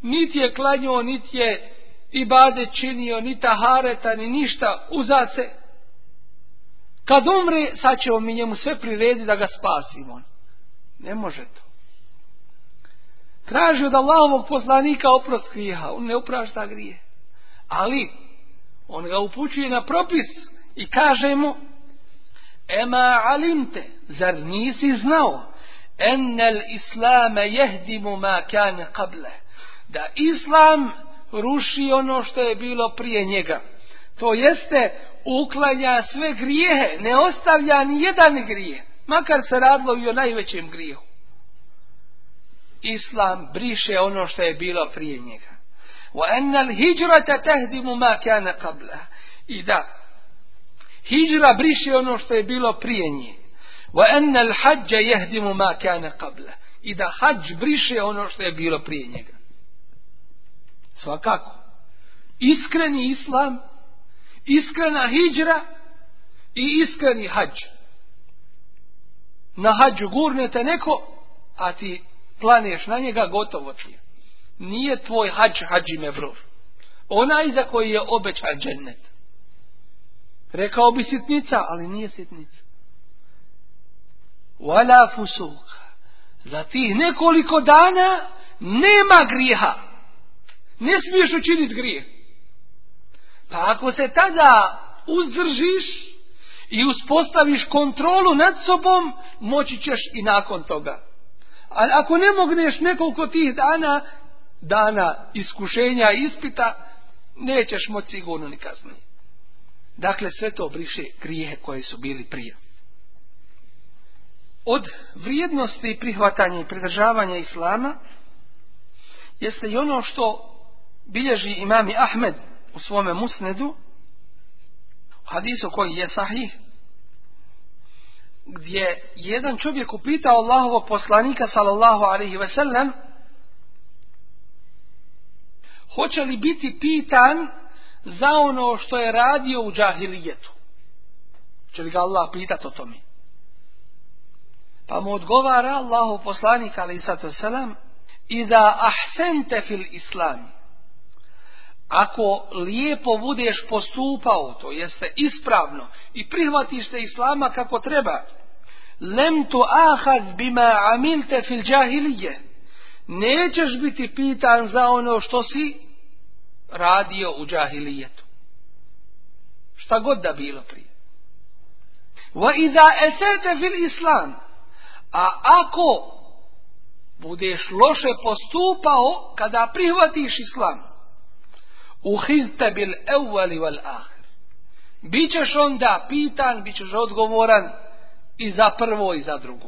Niti je klanjio, niti je i bade činio, ni tahareta, ni ništa uza se. Kad umre, sad ćemo mi njemu sve priredi da ga spasimo. Ne može to. Traži da Allahovog poslanika oprost kriha, On ne uprašta grije. Ali, on ga upućuje na propis i kaže mu Ema alimte, zar nisi znao? enel islame jehdimu ma kane kable. Da islam ruši ono što je bilo prije njega. To jeste uklanja sve grijehe, ne ostavlja ni jedan grijeh, makar se radilo i o najvećem grijehu. Islam briše ono što je bilo prije njega. Wa الهجرة tehdimu ma كان kable. I da, Hijra briše ono što je bilo prije nje. Wa anna al-hajj yahdimu ma qabla. I da hadž briše ono što je bilo prije njega. Svakako. Iskreni islam, iskrena hidžra i iskreni hađ. Na hađu gurnete neko, a ti planeš na njega, gotovo Nije tvoj hađ hađi mevrur. Onaj za koji je obećan džennet. Rekao bi sitnica, ali nije sitnica. Wala fusuk, Za tih nekoliko dana nema griha, Ne smiješ učiniti grije. Pa ako se tada uzdržiš i uspostaviš kontrolu nad sobom, moći ćeš i nakon toga. Ali ako ne mogneš nekoliko tih dana, dana iskušenja i ispita, nećeš moći sigurno ni kasnije. Dakle, sve to briše grijehe koje su bili prije. Od vrijednosti prihvatanja i pridržavanja islama jeste i ono što bilježi imami Ahmed u svome musnedu, hadisu koji je sahih, gdje jedan čovjek upitao Allahovog poslanika sallallahu alaihi sellem, hoće li biti pitan za ono što je radio u džahilijetu. Če li ga Allah pitat o tome? Pa mu odgovara Allahu poslanik ali i selam i da ahsente fil Islam Ako lijepo budeš postupao, to jeste ispravno, i prihvatiš se islama kako treba, lem tu ahad bima amilte fil džahilije. Nećeš biti pitan za ono što si radio u džahilijetu. Šta god da bilo prije. i iza esete fil islam. A ako budeš loše postupao kada prihvatiš islam. Uhizte bil evvali val ahir. Bićeš onda pitan, bićeš odgovoran i za prvo i za drugo.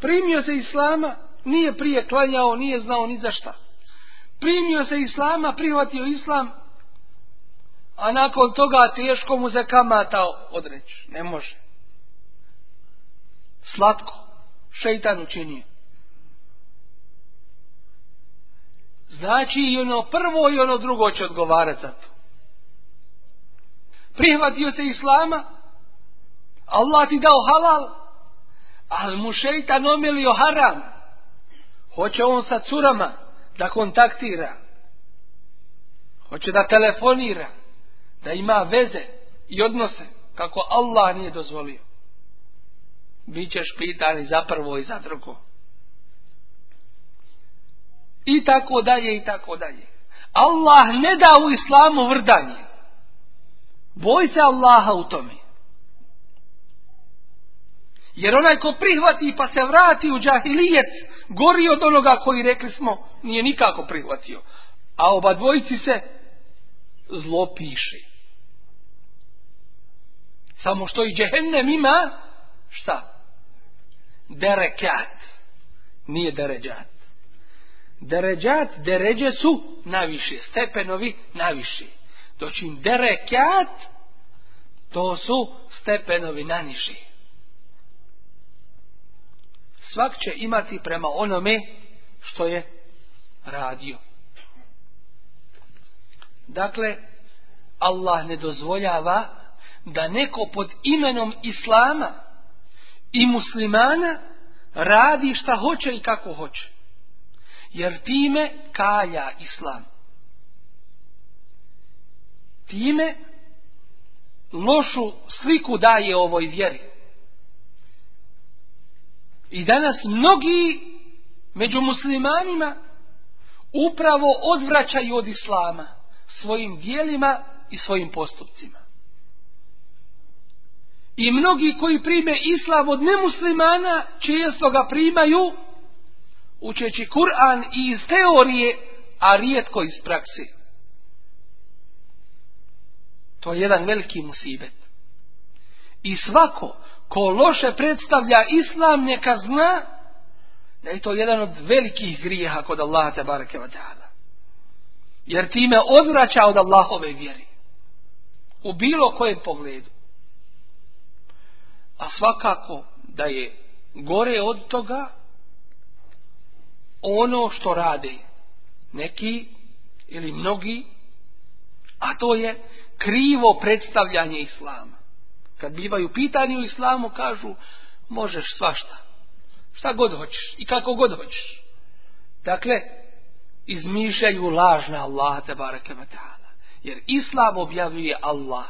Primio se islama, nije prije klanjao, nije znao ni za šta primio se islama, prihvatio islam, a nakon toga teško mu se kamata odreći. Ne može. Slatko. Šeitan učinio. Znači i ono prvo i ono drugo će odgovarati za to. Prihvatio se islama, Allah ti dao halal, ali mu šeitan omilio haram. Hoće on sa curama, da kontaktira, hoće da telefonira, da ima veze i odnose kako Allah nije dozvolio. Bićeš i za prvo i za drugo. I tako dalje i tako dalje. Allah ne da u islamu vrdanje. Boj se Allaha u tome. Jer onaj ko prihvati pa se vrati u džahilijet, Gori od onoga koji rekli smo nije nikako prihvatio. A oba dvojici se zlo piše. Samo što i džehennem ima šta? Derekat. Nije deređat. Deređat, deređe su naviše. Stepenovi naviši. Dočim derekat to su stepenovi naniši. Svak će imati prema onome što je radio. Dakle, Allah ne dozvoljava da neko pod imenom Islama i muslimana radi šta hoće i kako hoće. Jer time kalja Islam. Time lošu sliku daje ovoj vjeri. I danas mnogi među muslimanima upravo odvraćaju od islama svojim dijelima i svojim postupcima. I mnogi koji prime islam od nemuslimana često ga primaju učeći Kur'an i iz teorije, a rijetko iz praksi. To je jedan veliki musibet. I svako ko loše predstavlja islam neka zna da je to jedan od velikih grijeha kod Allaha te bareke Jer time odvraća od Allahove vjeri. U bilo kojem pogledu. A svakako da je gore od toga ono što rade neki ili mnogi, a to je krivo predstavljanje islama kad bivaju pitani u islamu kažu možeš svašta. Šta god hoćeš i kako god hoćeš. Dakle, izmišljaju lažne Allaha te vata'ala. Jer islam objavljuje Allah,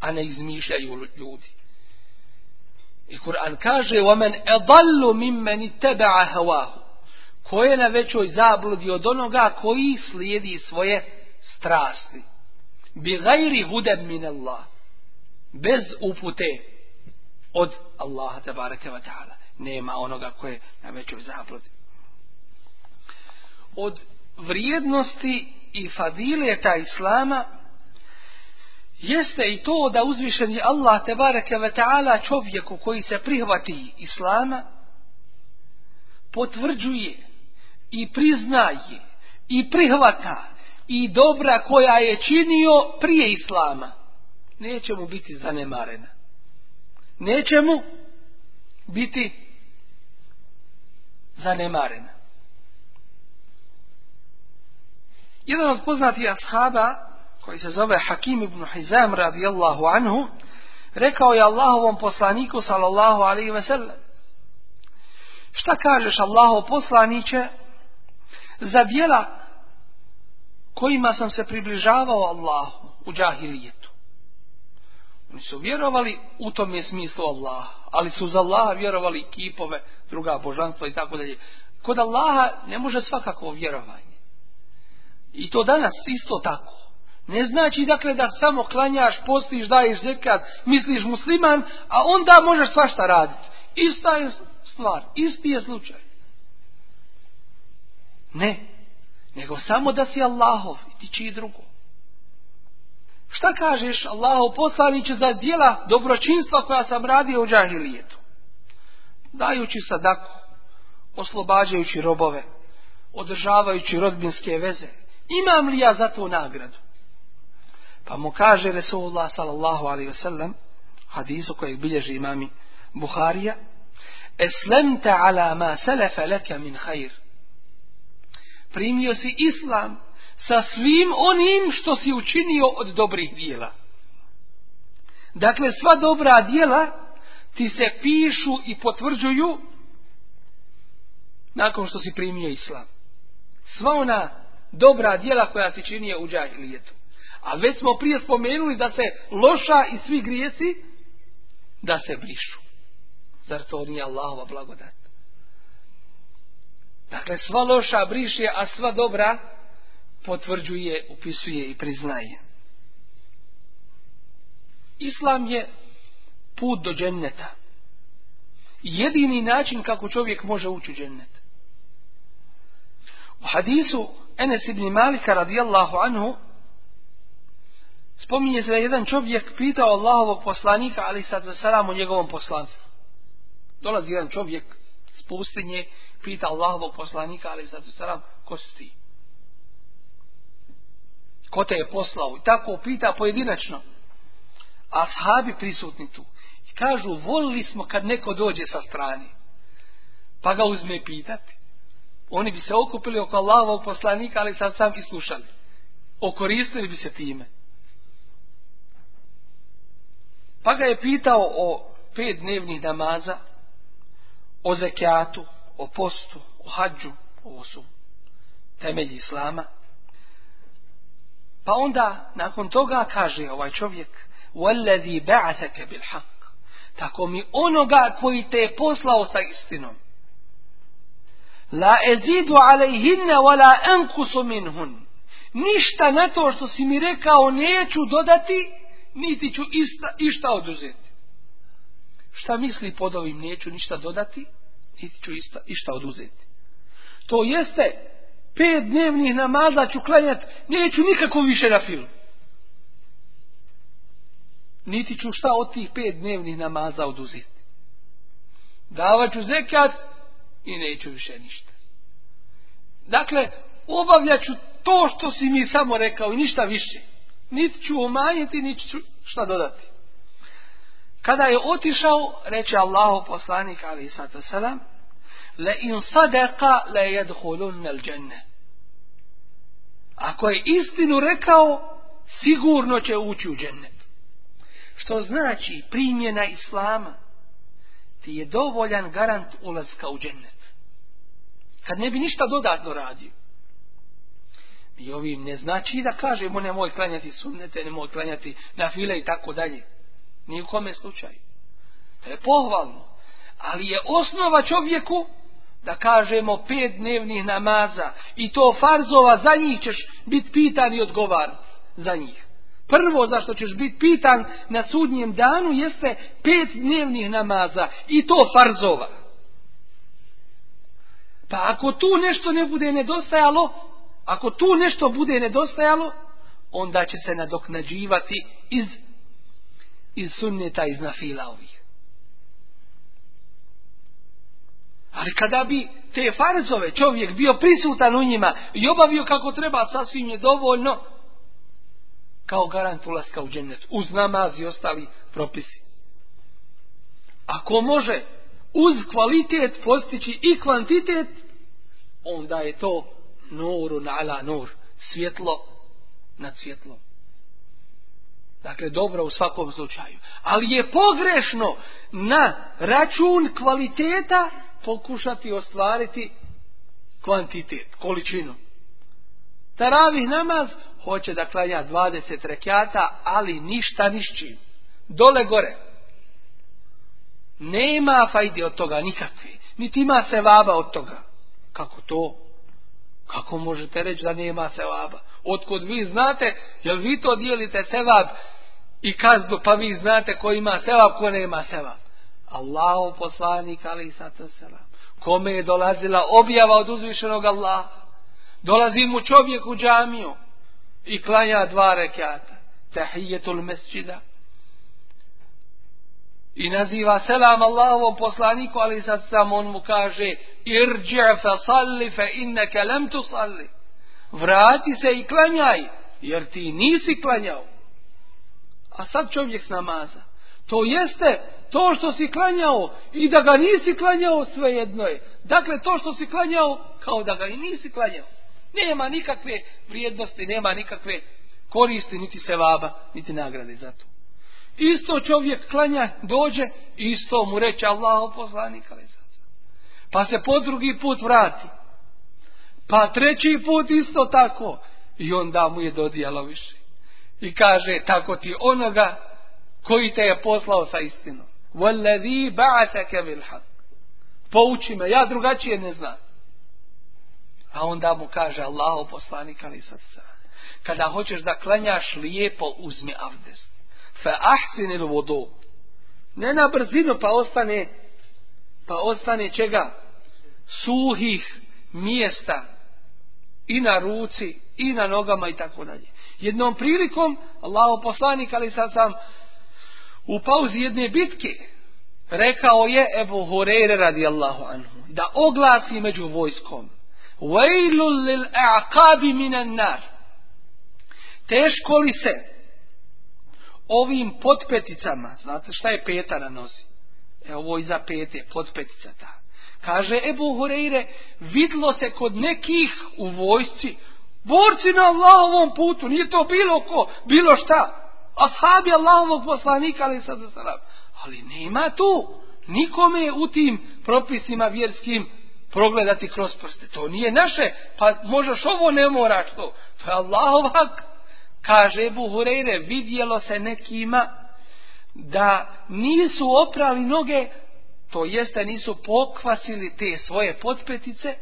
a ne izmišljaju ljudi. I Kur'an kaže وَمَنْ أَضَلُّ مَنِ tebe هَوَاهُ Ko je na većoj zabludi od onoga koji slijedi svoje strasti. Bi gajri hudem min Allah bez upute od Allaha tabaraka wa Nema onoga koje na većoj zabludi. Od vrijednosti i fadileta Islama jeste i to da uzvišeni Allah tabaraka wa ta'ala čovjeku koji se prihvati Islama potvrđuje i priznaje i prihvata i dobra koja je činio prije Islama neće mu biti zanemarena. Neće mu biti zanemarena. Jedan od poznatih ashaba, koji se zove Hakim ibn Hizam radijallahu anhu, rekao je Allahovom poslaniku sallallahu alaihi ve sellem. Šta kažeš Allaho poslaniće za dijela kojima sam se približavao Allahu u džahilijet? Oni su vjerovali u tome smislu Allah, ali su za Allaha vjerovali kipove, druga božanstva i tako dalje. Kod Allaha ne može svakako vjerovanje. I to danas isto tako. Ne znači dakle da samo klanjaš, postiš, daješ zekat, misliš musliman, a onda možeš svašta raditi. Ista je stvar, isti je slučaj. Ne, nego samo da si Allahov i ti čiji drugo. Šta kažeš Allahu poslaniće za djela dobročinstva koja sam radio u džahilijetu? Dajući sadaku, oslobađajući robove, održavajući rodbinske veze. Imam li ja za to nagradu? Pa mu kaže Resulullah sallallahu alaihi wasallam, hadisu kojeg bilježi imami Buharija, Eslemte ala ma selefe leke min hajr. Primio si islam sa svim onim što si učinio od dobrih dijela. Dakle, sva dobra dijela ti se pišu i potvrđuju nakon što si primio islam. Sva ona dobra dijela koja si činio u džahilijetu. A već smo prije spomenuli da se loša i svi grijesi da se brišu. Zar to nije Allahova blagodat? Dakle, sva loša briše, a sva dobra potvrđuje, upisuje i priznaje. Islam je put do dženneta. Jedini način kako čovjek može ući u džennet. U hadisu Enes ibn Malika radijallahu anhu spominje se da jedan čovjek pitao Allahovog poslanika ali sad salam o njegovom poslanstvu. Dolazi jedan čovjek s pustinje, pita Allahovog poslanika ali sad salam ko si ti? ko te je poslao. I tako pita pojedinačno. A shabi prisutni tu. I kažu, volili smo kad neko dođe sa strani Pa ga uzme pitati. Oni bi se okupili oko Allahovog poslanika, ali sad sam i slušali. Okoristili bi se time. Pa ga je pitao o pet dnevnih namaza, o zekijatu, o postu, o hađu, ovo su temelji islama, pa onda, nakon toga, kaže ovaj čovjek, وَلَّذِي بَعَثَكَ بِالْحَقِّ Tako mi onoga koji te je poslao sa istinom. La اَزِيدُ عَلَيْهِنَّ wala Ništa na to što si mi rekao neću dodati, niti ću ista, išta oduzeti. Šta misli pod ovim neću ništa dodati, niti ću ista, išta oduzeti. To jeste pet dnevnih namaza ću klanjati, neću nikako više na filu. Niti ću šta od tih pet dnevnih namaza oduzeti. Davat ću zekat i neću više ništa. Dakle, obavljat ću to što si mi samo rekao i ništa više. Niti ću umanjiti, niti ću šta dodati. Kada je otišao, reče Allahu poslanik ali sada salam, le in sadeqa le jedhulun al dženne. Ako je istinu rekao, sigurno će ući u džennet. Što znači primjena islama ti je dovoljan garant ulaska u džennet. Kad ne bi ništa dodatno radio. I ovim ne znači da kažemo nemoj klanjati sunnete, nemoj klanjati na file i tako dalje. Ni u kome slučaju. To je pohvalno. Ali je osnova čovjeku da kažemo pet dnevnih namaza i to farzova za njih ćeš biti pitan i odgovar za njih. Prvo za što ćeš biti pitan na sudnjem danu jeste pet dnevnih namaza i to farzova. Pa ako tu nešto ne bude nedostajalo, ako tu nešto bude nedostajalo, onda će se nadoknađivati iz, iz sunneta, iz nafila ovih. Ali kada bi te farzove čovjek bio prisutan u njima i obavio kako treba, sasvim je dovoljno kao garant ulaska u džennet, uz namaz i ostali propisi. Ako može uz kvalitet postići i kvantitet, onda je to nuru ala nur, svjetlo nad svjetlo. Dakle, dobro u svakom slučaju. Ali je pogrešno na račun kvaliteta pokušati ostvariti kvantitet, količinu. Taravih namaz hoće da klanja 20 rekiata, ali ništa nišćim. Dole gore. Nema fajdi od toga nikakve. Niti ima se vaba od toga. Kako to? Kako možete reći da nema sevaba? Otkud vi znate, jel vi to dijelite sevab i kazdu, pa vi znate ko ima sevab, ko nema sevab. Allahu poslanik ali kome je dolazila objava od uzvišenog Allaha dolazi mu čovjek u džamiju i klanja dva rekata tahijetul mesjida... i naziva selam Allahovom poslaniku ali sad sam on mu kaže irđi fa salli fe inneke lem tu salli vrati se i klanjaj jer ti nisi klanjao a sad čovjek s namaza to jeste to što si klanjao i da ga nisi klanjao, svejedno je. Dakle, to što si klanjao, kao da ga i nisi klanjao. Nema nikakve vrijednosti, nema nikakve koristi, niti vaba niti nagrade za to. Isto čovjek klanja, dođe, isto mu reče Allaho poslanika. Pa se po drugi put vrati. Pa treći put isto tako. I onda mu je dodijalo više. I kaže, tako ti onoga koji te je poslao sa istinom. والذي ba'ataka bil haq. Pouči me, ja drugačije ne znam. A onda mu kaže Allahu poslanik ali sad Kada hoćeš da klanjaš lijepo, uzmi avdes. Fa ahsin il vodu. Ne na brzinu, pa ostane, pa ostane čega? Suhih mjesta i na ruci i na nogama i tako dalje. Jednom prilikom Allah poslanik ali sad sam u pauzi jedne bitke rekao je Ebu Hureyre radijallahu anhu da oglasi među vojskom Vajlu lil aqabi minan nar Teško li se ovim potpeticama, znate šta je peta na nosi? E ovo iza pete, potpetica ta. Kaže Ebu Hureyre, vidlo se kod nekih u vojsci, borci na Allahovom putu, nije to bilo ko, bilo šta ashabi Allahovog poslanika, ali sad Ali nema tu. Nikome u tim propisima vjerskim progledati kroz prste. To nije naše, pa možeš ovo ne moraš to. To je Allahovak. Kaže Hureyre, vidjelo se nekima da nisu oprali noge, to jeste nisu pokvasili te svoje potpetice,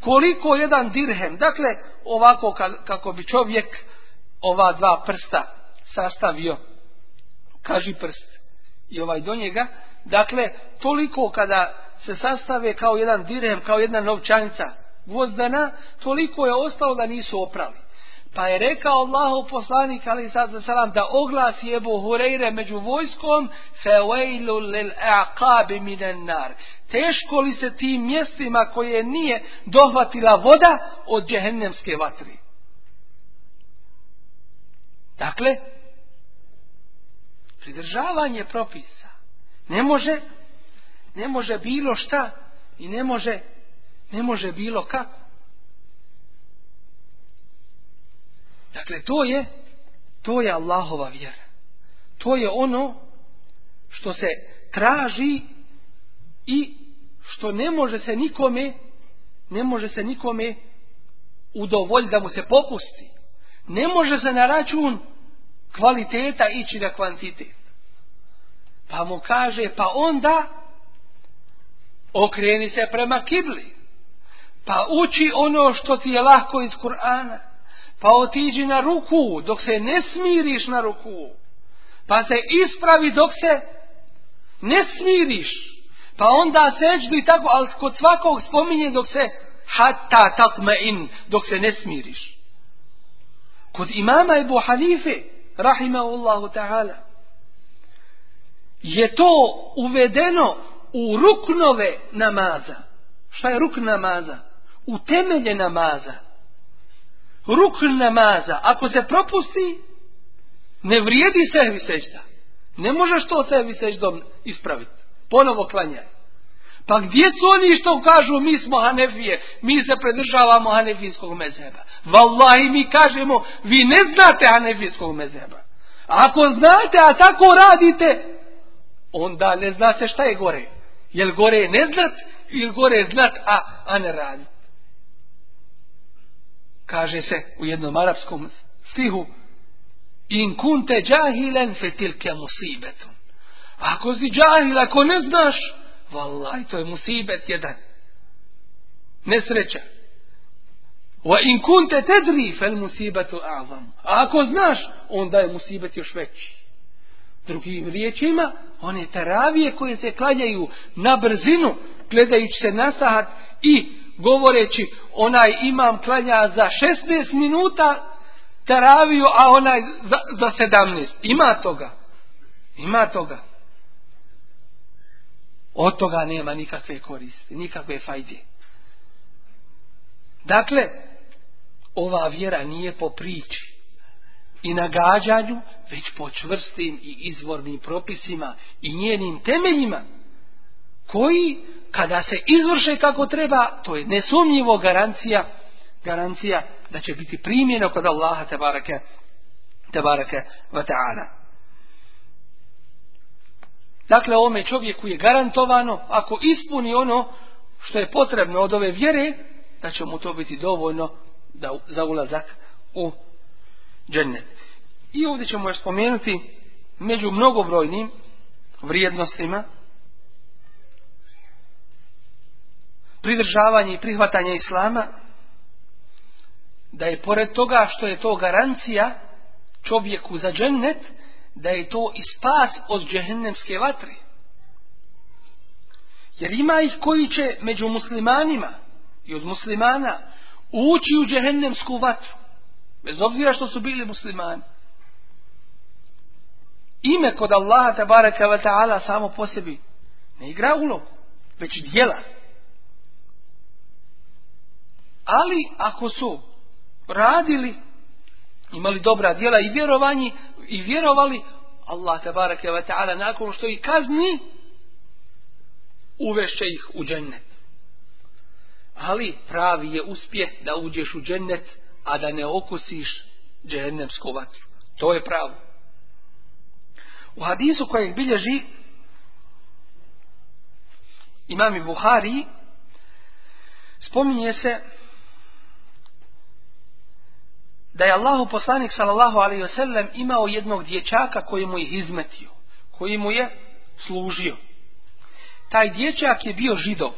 koliko jedan dirhem, dakle ovako kako bi čovjek ova dva prsta sastavio kaži prst i ovaj do njega. Dakle, toliko kada se sastave kao jedan direm kao jedna novčanica gvozdana, toliko je ostalo da nisu oprali. Pa je rekao Allahov poslanik ali sad za salam da oglasi Ebu Hureyre među vojskom fevejlu lil aqabi minan nar. Teško li se tim mjestima koje nije dohvatila voda od džehennemske vatri. Dakle, pridržavanje propisa. Ne može, ne može bilo šta i ne može, ne može bilo kako. Dakle, to je, to je Allahova vjera. To je ono što se traži i što ne može se nikome, ne može se nikome udovoljiti da mu se popusti. Ne može se na račun kvaliteta ići na kvantitet. Pa mu kaže, pa onda okreni se prema kibli. Pa uči ono što ti je lahko iz Kur'ana. Pa otiđi na ruku dok se ne smiriš na ruku. Pa se ispravi dok se ne smiriš. Pa onda seđu tako, ali kod svakog spominje dok se hatta tatme in, dok se ne smiriš. Kod imama Ebu Hanife, Allahu ta'ala, je to uvedeno u ruknove namaza. Šta je rukn namaza? U temelje namaza. Rukn namaza. Ako se propusti, ne vrijedi sehvi sežda. Ne možeš to sehvi seždom ispraviti. Ponovo klanjaj. Pa gdje su oni što kažu mi smo Hanefije, mi se predržavamo Hanefijskog mezheba. Wallahi mi kažemo vi ne znate Hanefijskog mezheba. Ako znate, a tako radite, onda ne zna se šta je gore. Jel gore je ne znat ili gore je znat, a, a ne radi. Kaže se u jednom arapskom stihu In kunte džahilen fetilke musibetun. Ako si džahil, ako ne znaš, vallaj, to je musibet jedan. Nesreća. Wa in kunte tedri fel musibetu azam. A ako znaš, onda je musibet još veći. Drugim riječima, one taravije koje se klanjaju na brzinu, gledajući se na sahat i govoreći onaj imam klanja za 16 minuta taraviju, a onaj za, za 17. Ima toga. Ima toga. Od toga nema nikakve koristi, nikakve fajde. Dakle, ova vjera nije po priči i nagađanju, već po čvrstim i izvornim propisima i njenim temeljima, koji, kada se izvrše kako treba, to je nesumnjivo garancija, garancija da će biti primjeno kod Allaha tebarake, tabarake wa Dakle, ovome čovjeku je garantovano, ako ispuni ono što je potrebno od ove vjere, da će mu to biti dovoljno da, za ulazak u džennet. I ovdje ćemo još spomenuti među mnogobrojnim vrijednostima pridržavanje i prihvatanje islama da je pored toga što je to garancija čovjeku za džennet da je to i spas od džehennemske vatre. Jer ima ih koji će među muslimanima i od muslimana ući u džehennemsku vatru. Bez obzira što su bili muslimani. Ime kod Allaha tabaraka wa ta'ala samo po sebi ne igra ulogu, već djela. Ali ako su radili, imali dobra djela i vjerovanji i vjerovali, Allah tabaraka wa ta'ala nakon što ih kazni, uvešće ih u džennet. Ali pravi je uspjeh da uđeš u džennet a da ne okusiš džehennemsku vatru. To je pravo. U hadisu kojeg bilježi i Buhari spominje se da je Allahu poslanik sallallahu alaihi wasallam imao jednog dječaka koji mu je izmetio, koji mu je služio. Taj dječak je bio židov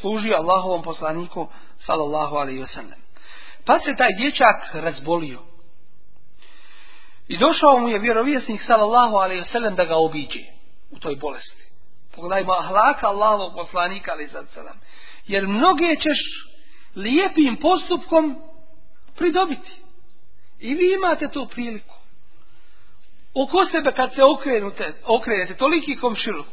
služio Allahovom poslaniku sallallahu alaihi wasallam. Pa se taj dječak razbolio. I došao mu je vjerovjesnik sallallahu alaihi wasallam da ga obiđe u toj bolesti. Pogledajmo ahlaka Allahovog poslanika alaihi wasallam. Jer mnoge ćeš lijepim postupkom pridobiti. I vi imate tu priliku. Oko sebe kad se okrenete, okrenete toliki komšilu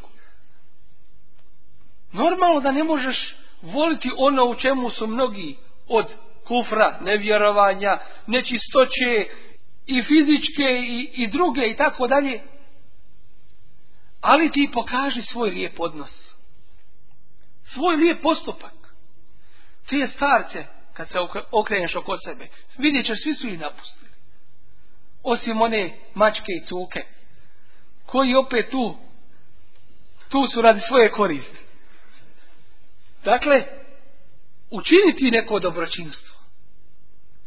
Normalno da ne možeš voliti ono u čemu su mnogi od kufra, nevjerovanja, nečistoće i fizičke i, i druge i tako dalje. Ali ti pokaži svoj lijep odnos. Svoj lijep postupak. Te starce, kad se okreneš oko sebe, vidjet ćeš, svi su ih napustili. Osim one mačke i cuke, koji opet tu, tu su radi svoje koristi. Dakle, učiniti neko dobročinstvo.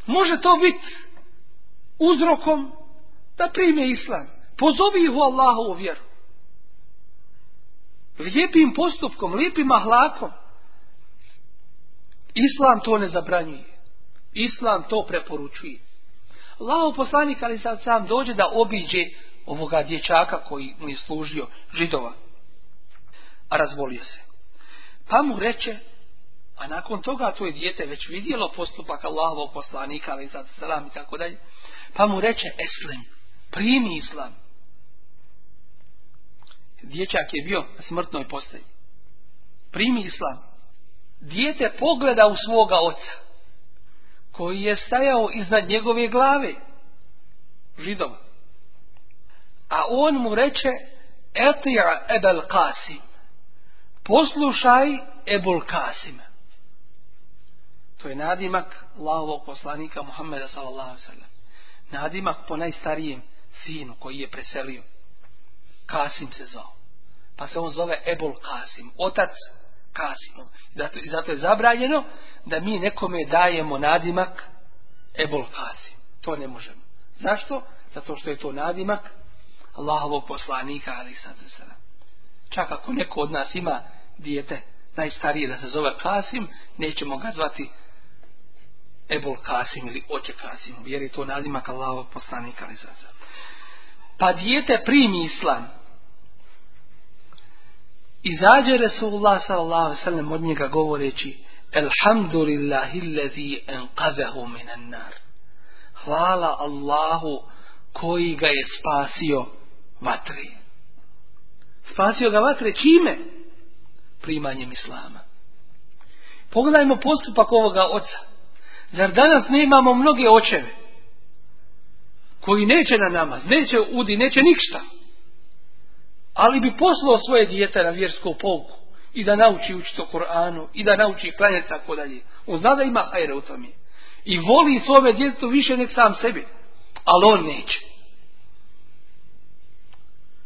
Može to biti uzrokom da prime islam. Pozovi ih u u vjeru. Lijepim postupkom, lijepim ahlakom. Islam to ne zabranjuje. Islam to preporučuje. Lao poslanik ali sad sam dođe da obiđe ovoga dječaka koji mu je služio židova. A razvolio se. Pa mu reče, a nakon toga to je dijete već vidjelo postupak Allahovog poslanika, ali sad salam i tako dalje, pa mu reče Eslim, primi islam. Dječak je bio na smrtnoj postaji. Primi islam. Dijete pogleda u svoga oca, koji je stajao iznad njegove glave, židova. A on mu reče, etira ebel kasi, poslušaj Ebul Kasim To je nadimak Allahovog poslanika Muhammeda sallallahu Nadimak po najstarijem sinu koji je preselio. Kasim se zove Pa se on zove Ebul Kasim. Otac Kasimom. Zato, zato je zabranjeno da mi nekome dajemo nadimak Ebul Kasim. To ne možemo. Zašto? Zato što je to nadimak Allahovog poslanika ali se Čak ako neko od nas ima dijete najstarije da se zove Kasim, nećemo ga zvati Ebol Kasim ili Oče Kasim, jer je to nadimak Allahov poslanika ali Pa dijete primi islam. Izađe Resulullah sallallahu sallam od njega govoreći Elhamdulillah illazi enqazahu minan nar. Hvala Allahu koji ga je spasio vatrije. Spasio ga vatre čime? Primanjem islama. Pogledajmo postupak ovoga oca. Zar danas ne imamo mnoge očeve koji neće na namaz, neće udi, neće ništa. Ali bi poslao svoje dijete na vjersku pouku i da nauči učiti o Koranu i da nauči klanjati tako dalje. On zna da ima hajra u I voli svoje djeto više nek sam sebi. Ali on neće.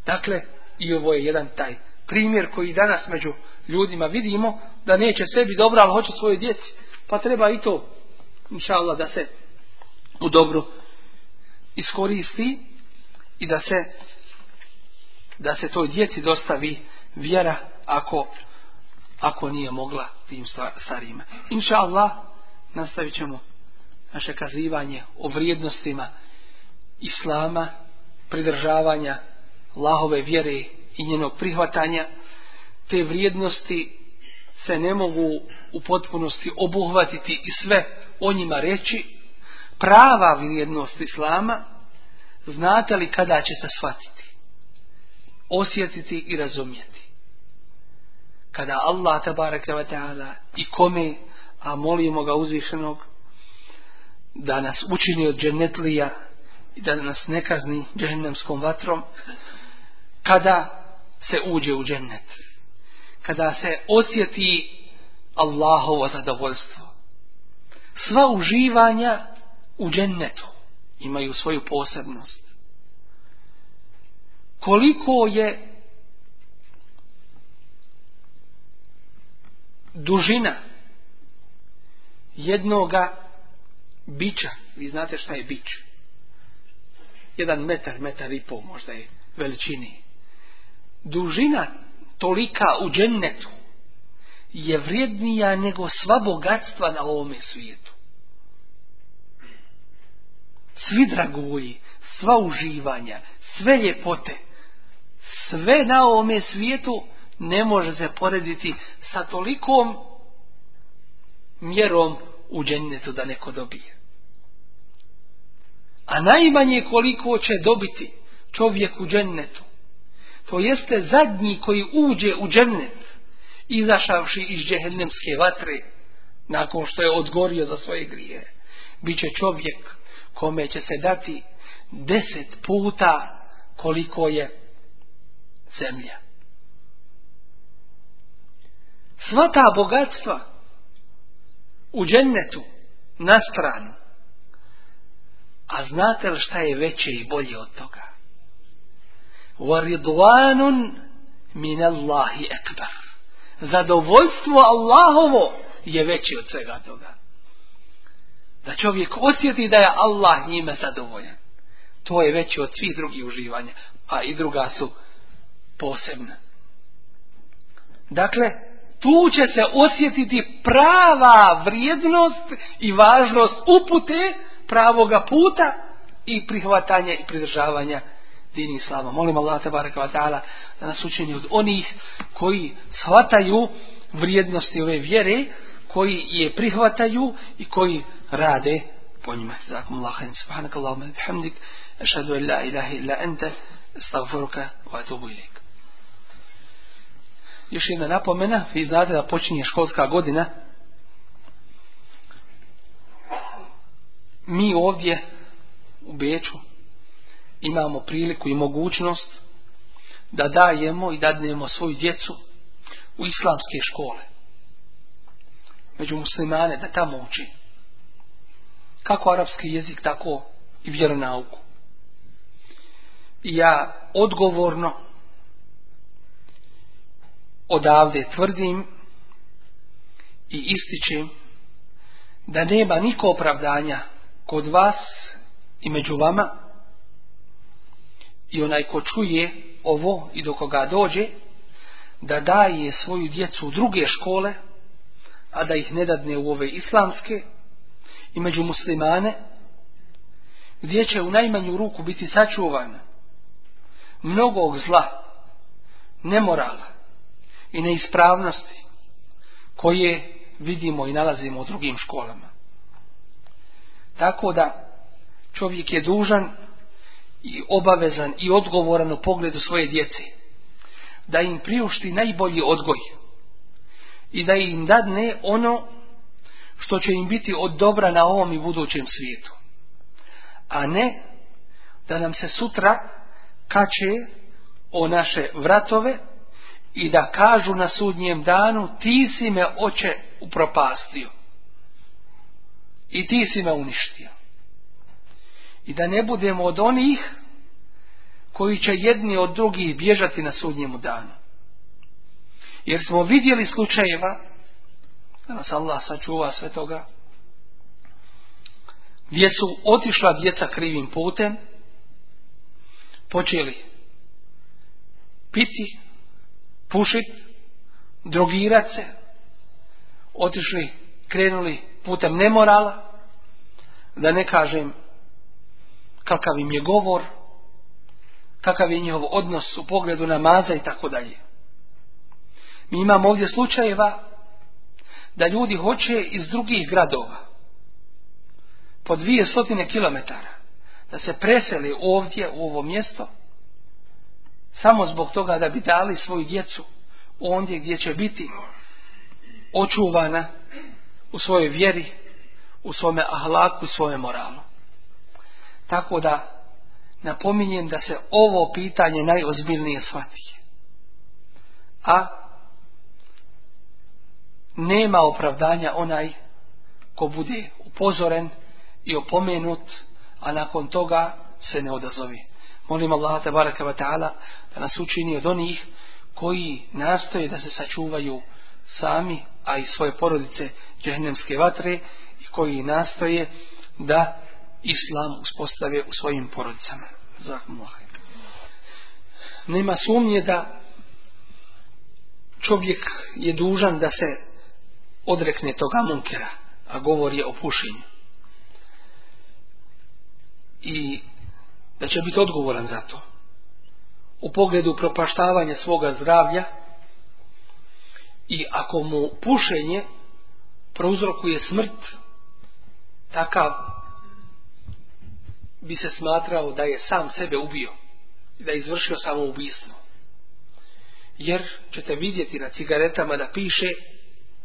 Dakle, i ovo je jedan taj primjer koji danas među ljudima vidimo da neće sebi dobro, ali hoće svoje djeci. Pa treba i to, inša Allah, da se u dobro iskoristi i da se da se toj djeci dostavi vjera ako, ako nije mogla tim starima. Inša Allah, nastavit ćemo naše kazivanje o vrijednostima islama, pridržavanja Allahove vjere i njenog prihvatanja, te vrijednosti se ne mogu u potpunosti obuhvatiti i sve o njima reći. Prava vrijednost Islama znate li kada će se shvatiti, osjetiti i razumjeti. Kada Allah tabaraka i kome, a molimo ga uzvišenog, da nas učini od dženetlija i da nas ne kazni vatrom, kada se uđe u džennet. Kada se osjeti Allahovo zadovoljstvo. Sva uživanja u džennetu imaju svoju posebnost. Koliko je dužina jednoga bića, vi znate šta je bić, jedan metar, metar i pol možda je veličini dužina tolika u džennetu je vrijednija nego sva bogatstva na ovome svijetu. Svi dragoji, sva uživanja, sve ljepote, sve na ovome svijetu ne može se porediti sa tolikom mjerom u džennetu da neko dobije. A najmanje koliko će dobiti čovjek u džennetu to jeste zadnji koji uđe u džennet, izašavši iz džehennemske vatre, nakon što je odgorio za svoje grije, bit će čovjek kome će se dati deset puta koliko je zemlja. Sva ta bogatstva u džennetu na stranu. A znate li šta je veće i bolje od toga? وَرِضْوَانٌ مِنَ اللَّهِ أَكْبَرُ Zadovoljstvo Allahovo je veće od svega toga. Da čovjek osjeti da je Allah njime zadovoljan. To je veće od svih drugih uživanja. A i druga su posebna. Dakle, tu će se osjetiti prava vrijednost i važnost upute pravoga puta i prihvatanja i pridržavanja dini islama. Molim Allah tabaraka ta'ala da nas učini od onih koji shvataju vrijednosti ove vjere, koji je prihvataju i koji rade po njima. Zakum Allah, subhanak Allahumma bihamdik, illa stavfuruka wa atubu ilik. Još jedna napomena, vi znate da počinje školska godina. Mi ovdje u Beču imamo priliku i mogućnost da dajemo i dadnemo svoju djecu u islamske škole. Među muslimane da tamo uči. Kako arapski jezik, tako i vjeronauku. I ja odgovorno odavde tvrdim i ističem da nema niko opravdanja kod vas i među vama i onaj ko čuje ovo i do koga dođe, da daje svoju djecu u druge škole, a da ih ne dadne u ove islamske i među muslimane, gdje će u najmanju ruku biti sačuvan mnogog zla, nemorala i neispravnosti koje vidimo i nalazimo u drugim školama. Tako da čovjek je dužan i obavezan i odgovoran u pogledu svoje djece. Da im priušti najbolji odgoj i da im dadne ono što će im biti od dobra na ovom i budućem svijetu. A ne da nam se sutra kače o naše vratove i da kažu na sudnjem danu ti si me oče upropastio i ti si me uništio i da ne budemo od onih koji će jedni od drugih bježati na sudnjemu danu. Jer smo vidjeli slučajeva, da nas Allah sačuva sve toga, gdje su otišla djeca krivim putem, počeli piti, pušit, drogirat se, otišli, krenuli putem nemorala, da ne kažem kakav im je govor, kakav je njihov odnos u pogledu namaza i tako dalje. Mi imamo ovdje slučajeva da ljudi hoće iz drugih gradova po dvije stotine kilometara da se preseli ovdje u ovo mjesto samo zbog toga da bi dali svoju djecu ondje gdje će biti očuvana u svojoj vjeri, u svome ahlaku, u svojem moralu. Tako da napominjem da se ovo pitanje najozbiljnije shvati. A nema opravdanja onaj ko bude upozoren i opomenut, a nakon toga se ne odazovi. Molim Allah ta'ala da nas učini od onih koji nastoje da se sačuvaju sami, a i svoje porodice džehennemske vatre i koji nastoje da islam uspostave u svojim porodicama. Nema sumnje da čovjek je dužan da se odrekne toga munkera, a govori je o pušenju. I da će biti odgovoran za to. U pogledu propaštavanja svoga zdravlja i ako mu pušenje prouzrokuje smrt, takav bi se smatrao da je sam sebe ubio i da je izvršio samoubistvo. Jer ćete vidjeti na cigaretama da piše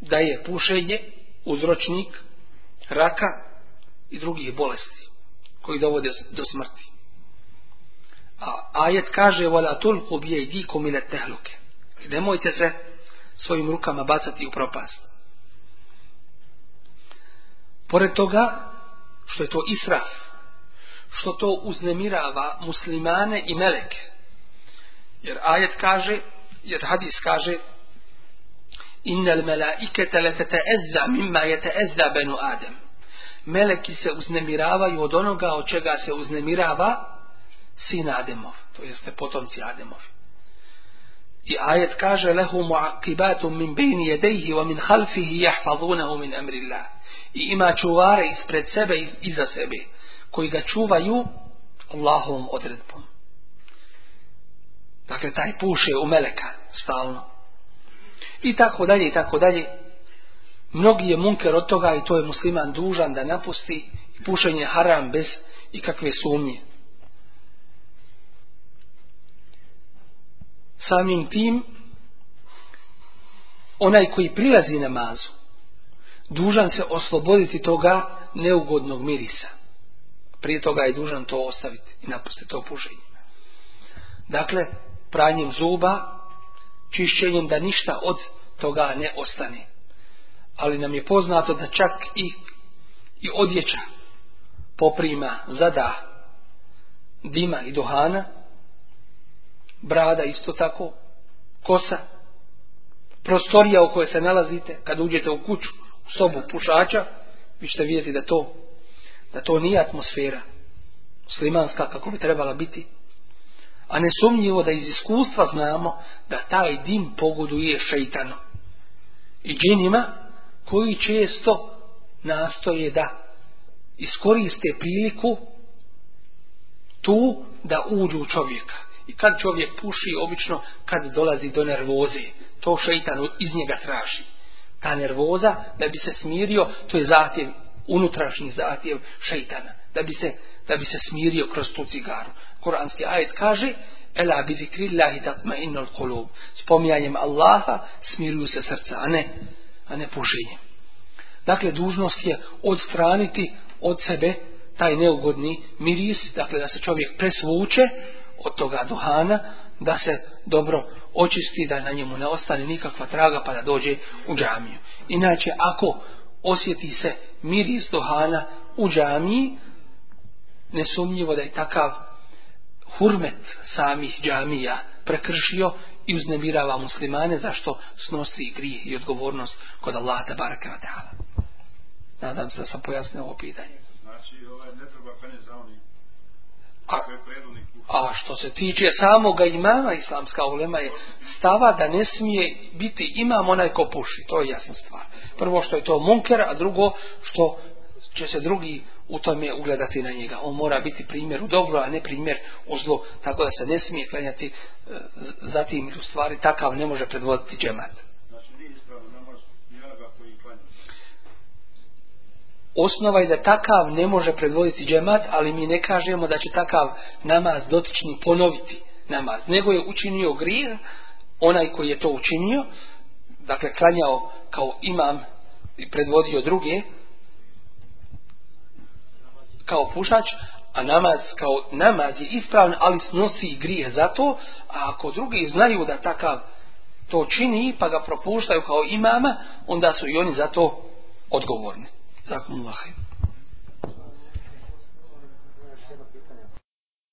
da je pušenje uzročnik raka i drugih bolesti koji dovode do smrti. A ajet kaže vola toliko bije i diko mine tehluke. nemojte se svojim rukama bacati u propast. Pored toga što je to israf, što to uznemirava muslimane i meleke. Jer ajet kaže, jer hadis kaže Innal melaikete le mimma jeteezza benu Adem. Meleki se uznemiravaju od onoga od čega se uznemirava sin Ademov, to jeste potomci ademov I ajet kaže lehu muaqibatun min bejni jedejhi wa min halfihi min amrillah. I ima čuvare ispred sebe i iza sebe koji ga čuvaju Allahovom odredbom. Dakle, taj puše u meleka stalno. I tako dalje, i tako dalje. Mnogi je munker od toga i to je musliman dužan da napusti pušenje haram bez ikakve sumnje. Samim tim, onaj koji prilazi namazu, dužan se osloboditi toga neugodnog mirisa prije toga je dužan to ostaviti i napustiti to pušenje. Dakle, pranjem zuba, čišćenjem da ništa od toga ne ostane. Ali nam je poznato da čak i, i odjeća poprima, zada, dima i duhana, brada isto tako, kosa, prostorija u kojoj se nalazite, kad uđete u kuću, u sobu pušača, vi ćete vidjeti da to da to nije atmosfera muslimanska kako bi trebala biti. A nesumnjivo da iz iskustva znamo da taj dim pogoduje šeitanu i džinima koji često nastoje da iskoriste priliku tu da uđu u čovjeka. I kad čovjek puši, obično kad dolazi do nervoze, to šeitan iz njega traži. Ta nervoza, da bi se smirio, to je zahtjev unutrašnji zahtjev šeitana, da bi se, da bi se smirio kroz tu cigaru. Koranski ajet kaže, Ela bi Spominjanjem Allaha smiruju se srca, a ne, a ne Dakle, dužnost je odstraniti od sebe taj neugodni miris, dakle da se čovjek presvuče od toga duhana, da se dobro očisti, da na njemu ne ostane nikakva traga pa da dođe u džamiju. Inače, ako osjeti se miris dohana u džamiji, nesumnjivo da je takav hurmet samih džamija prekršio i uznemirava muslimane zašto snosi grije i odgovornost kod Allah te baraka Nadam se da sam pojasnio ovo pitanje. Znači, ovaj, ne treba za A, a što se tiče samoga imama, islamska ulema je stava da ne smije biti imam onaj ko puši. To je jasna stvar. Prvo što je to munker, a drugo što će se drugi u tome ugledati na njega. On mora biti primjer u dobro, a ne primjer u zlo. Tako da se ne smije klanjati e, zatim u stvari takav ne može predvoditi džemat. Znači, Osnova je da takav ne može predvoditi džemat, ali mi ne kažemo da će takav namaz dotični ponoviti namaz. Nego je učinio grijeh, onaj koji je to učinio, dakle klanjao kao imam i predvodio druge kao pušač, a namaz kao namaz je ispravan, ali snosi i grije za to, a ako drugi znaju da takav to čini pa ga propuštaju kao imama, onda su i oni za to odgovorni. Zakum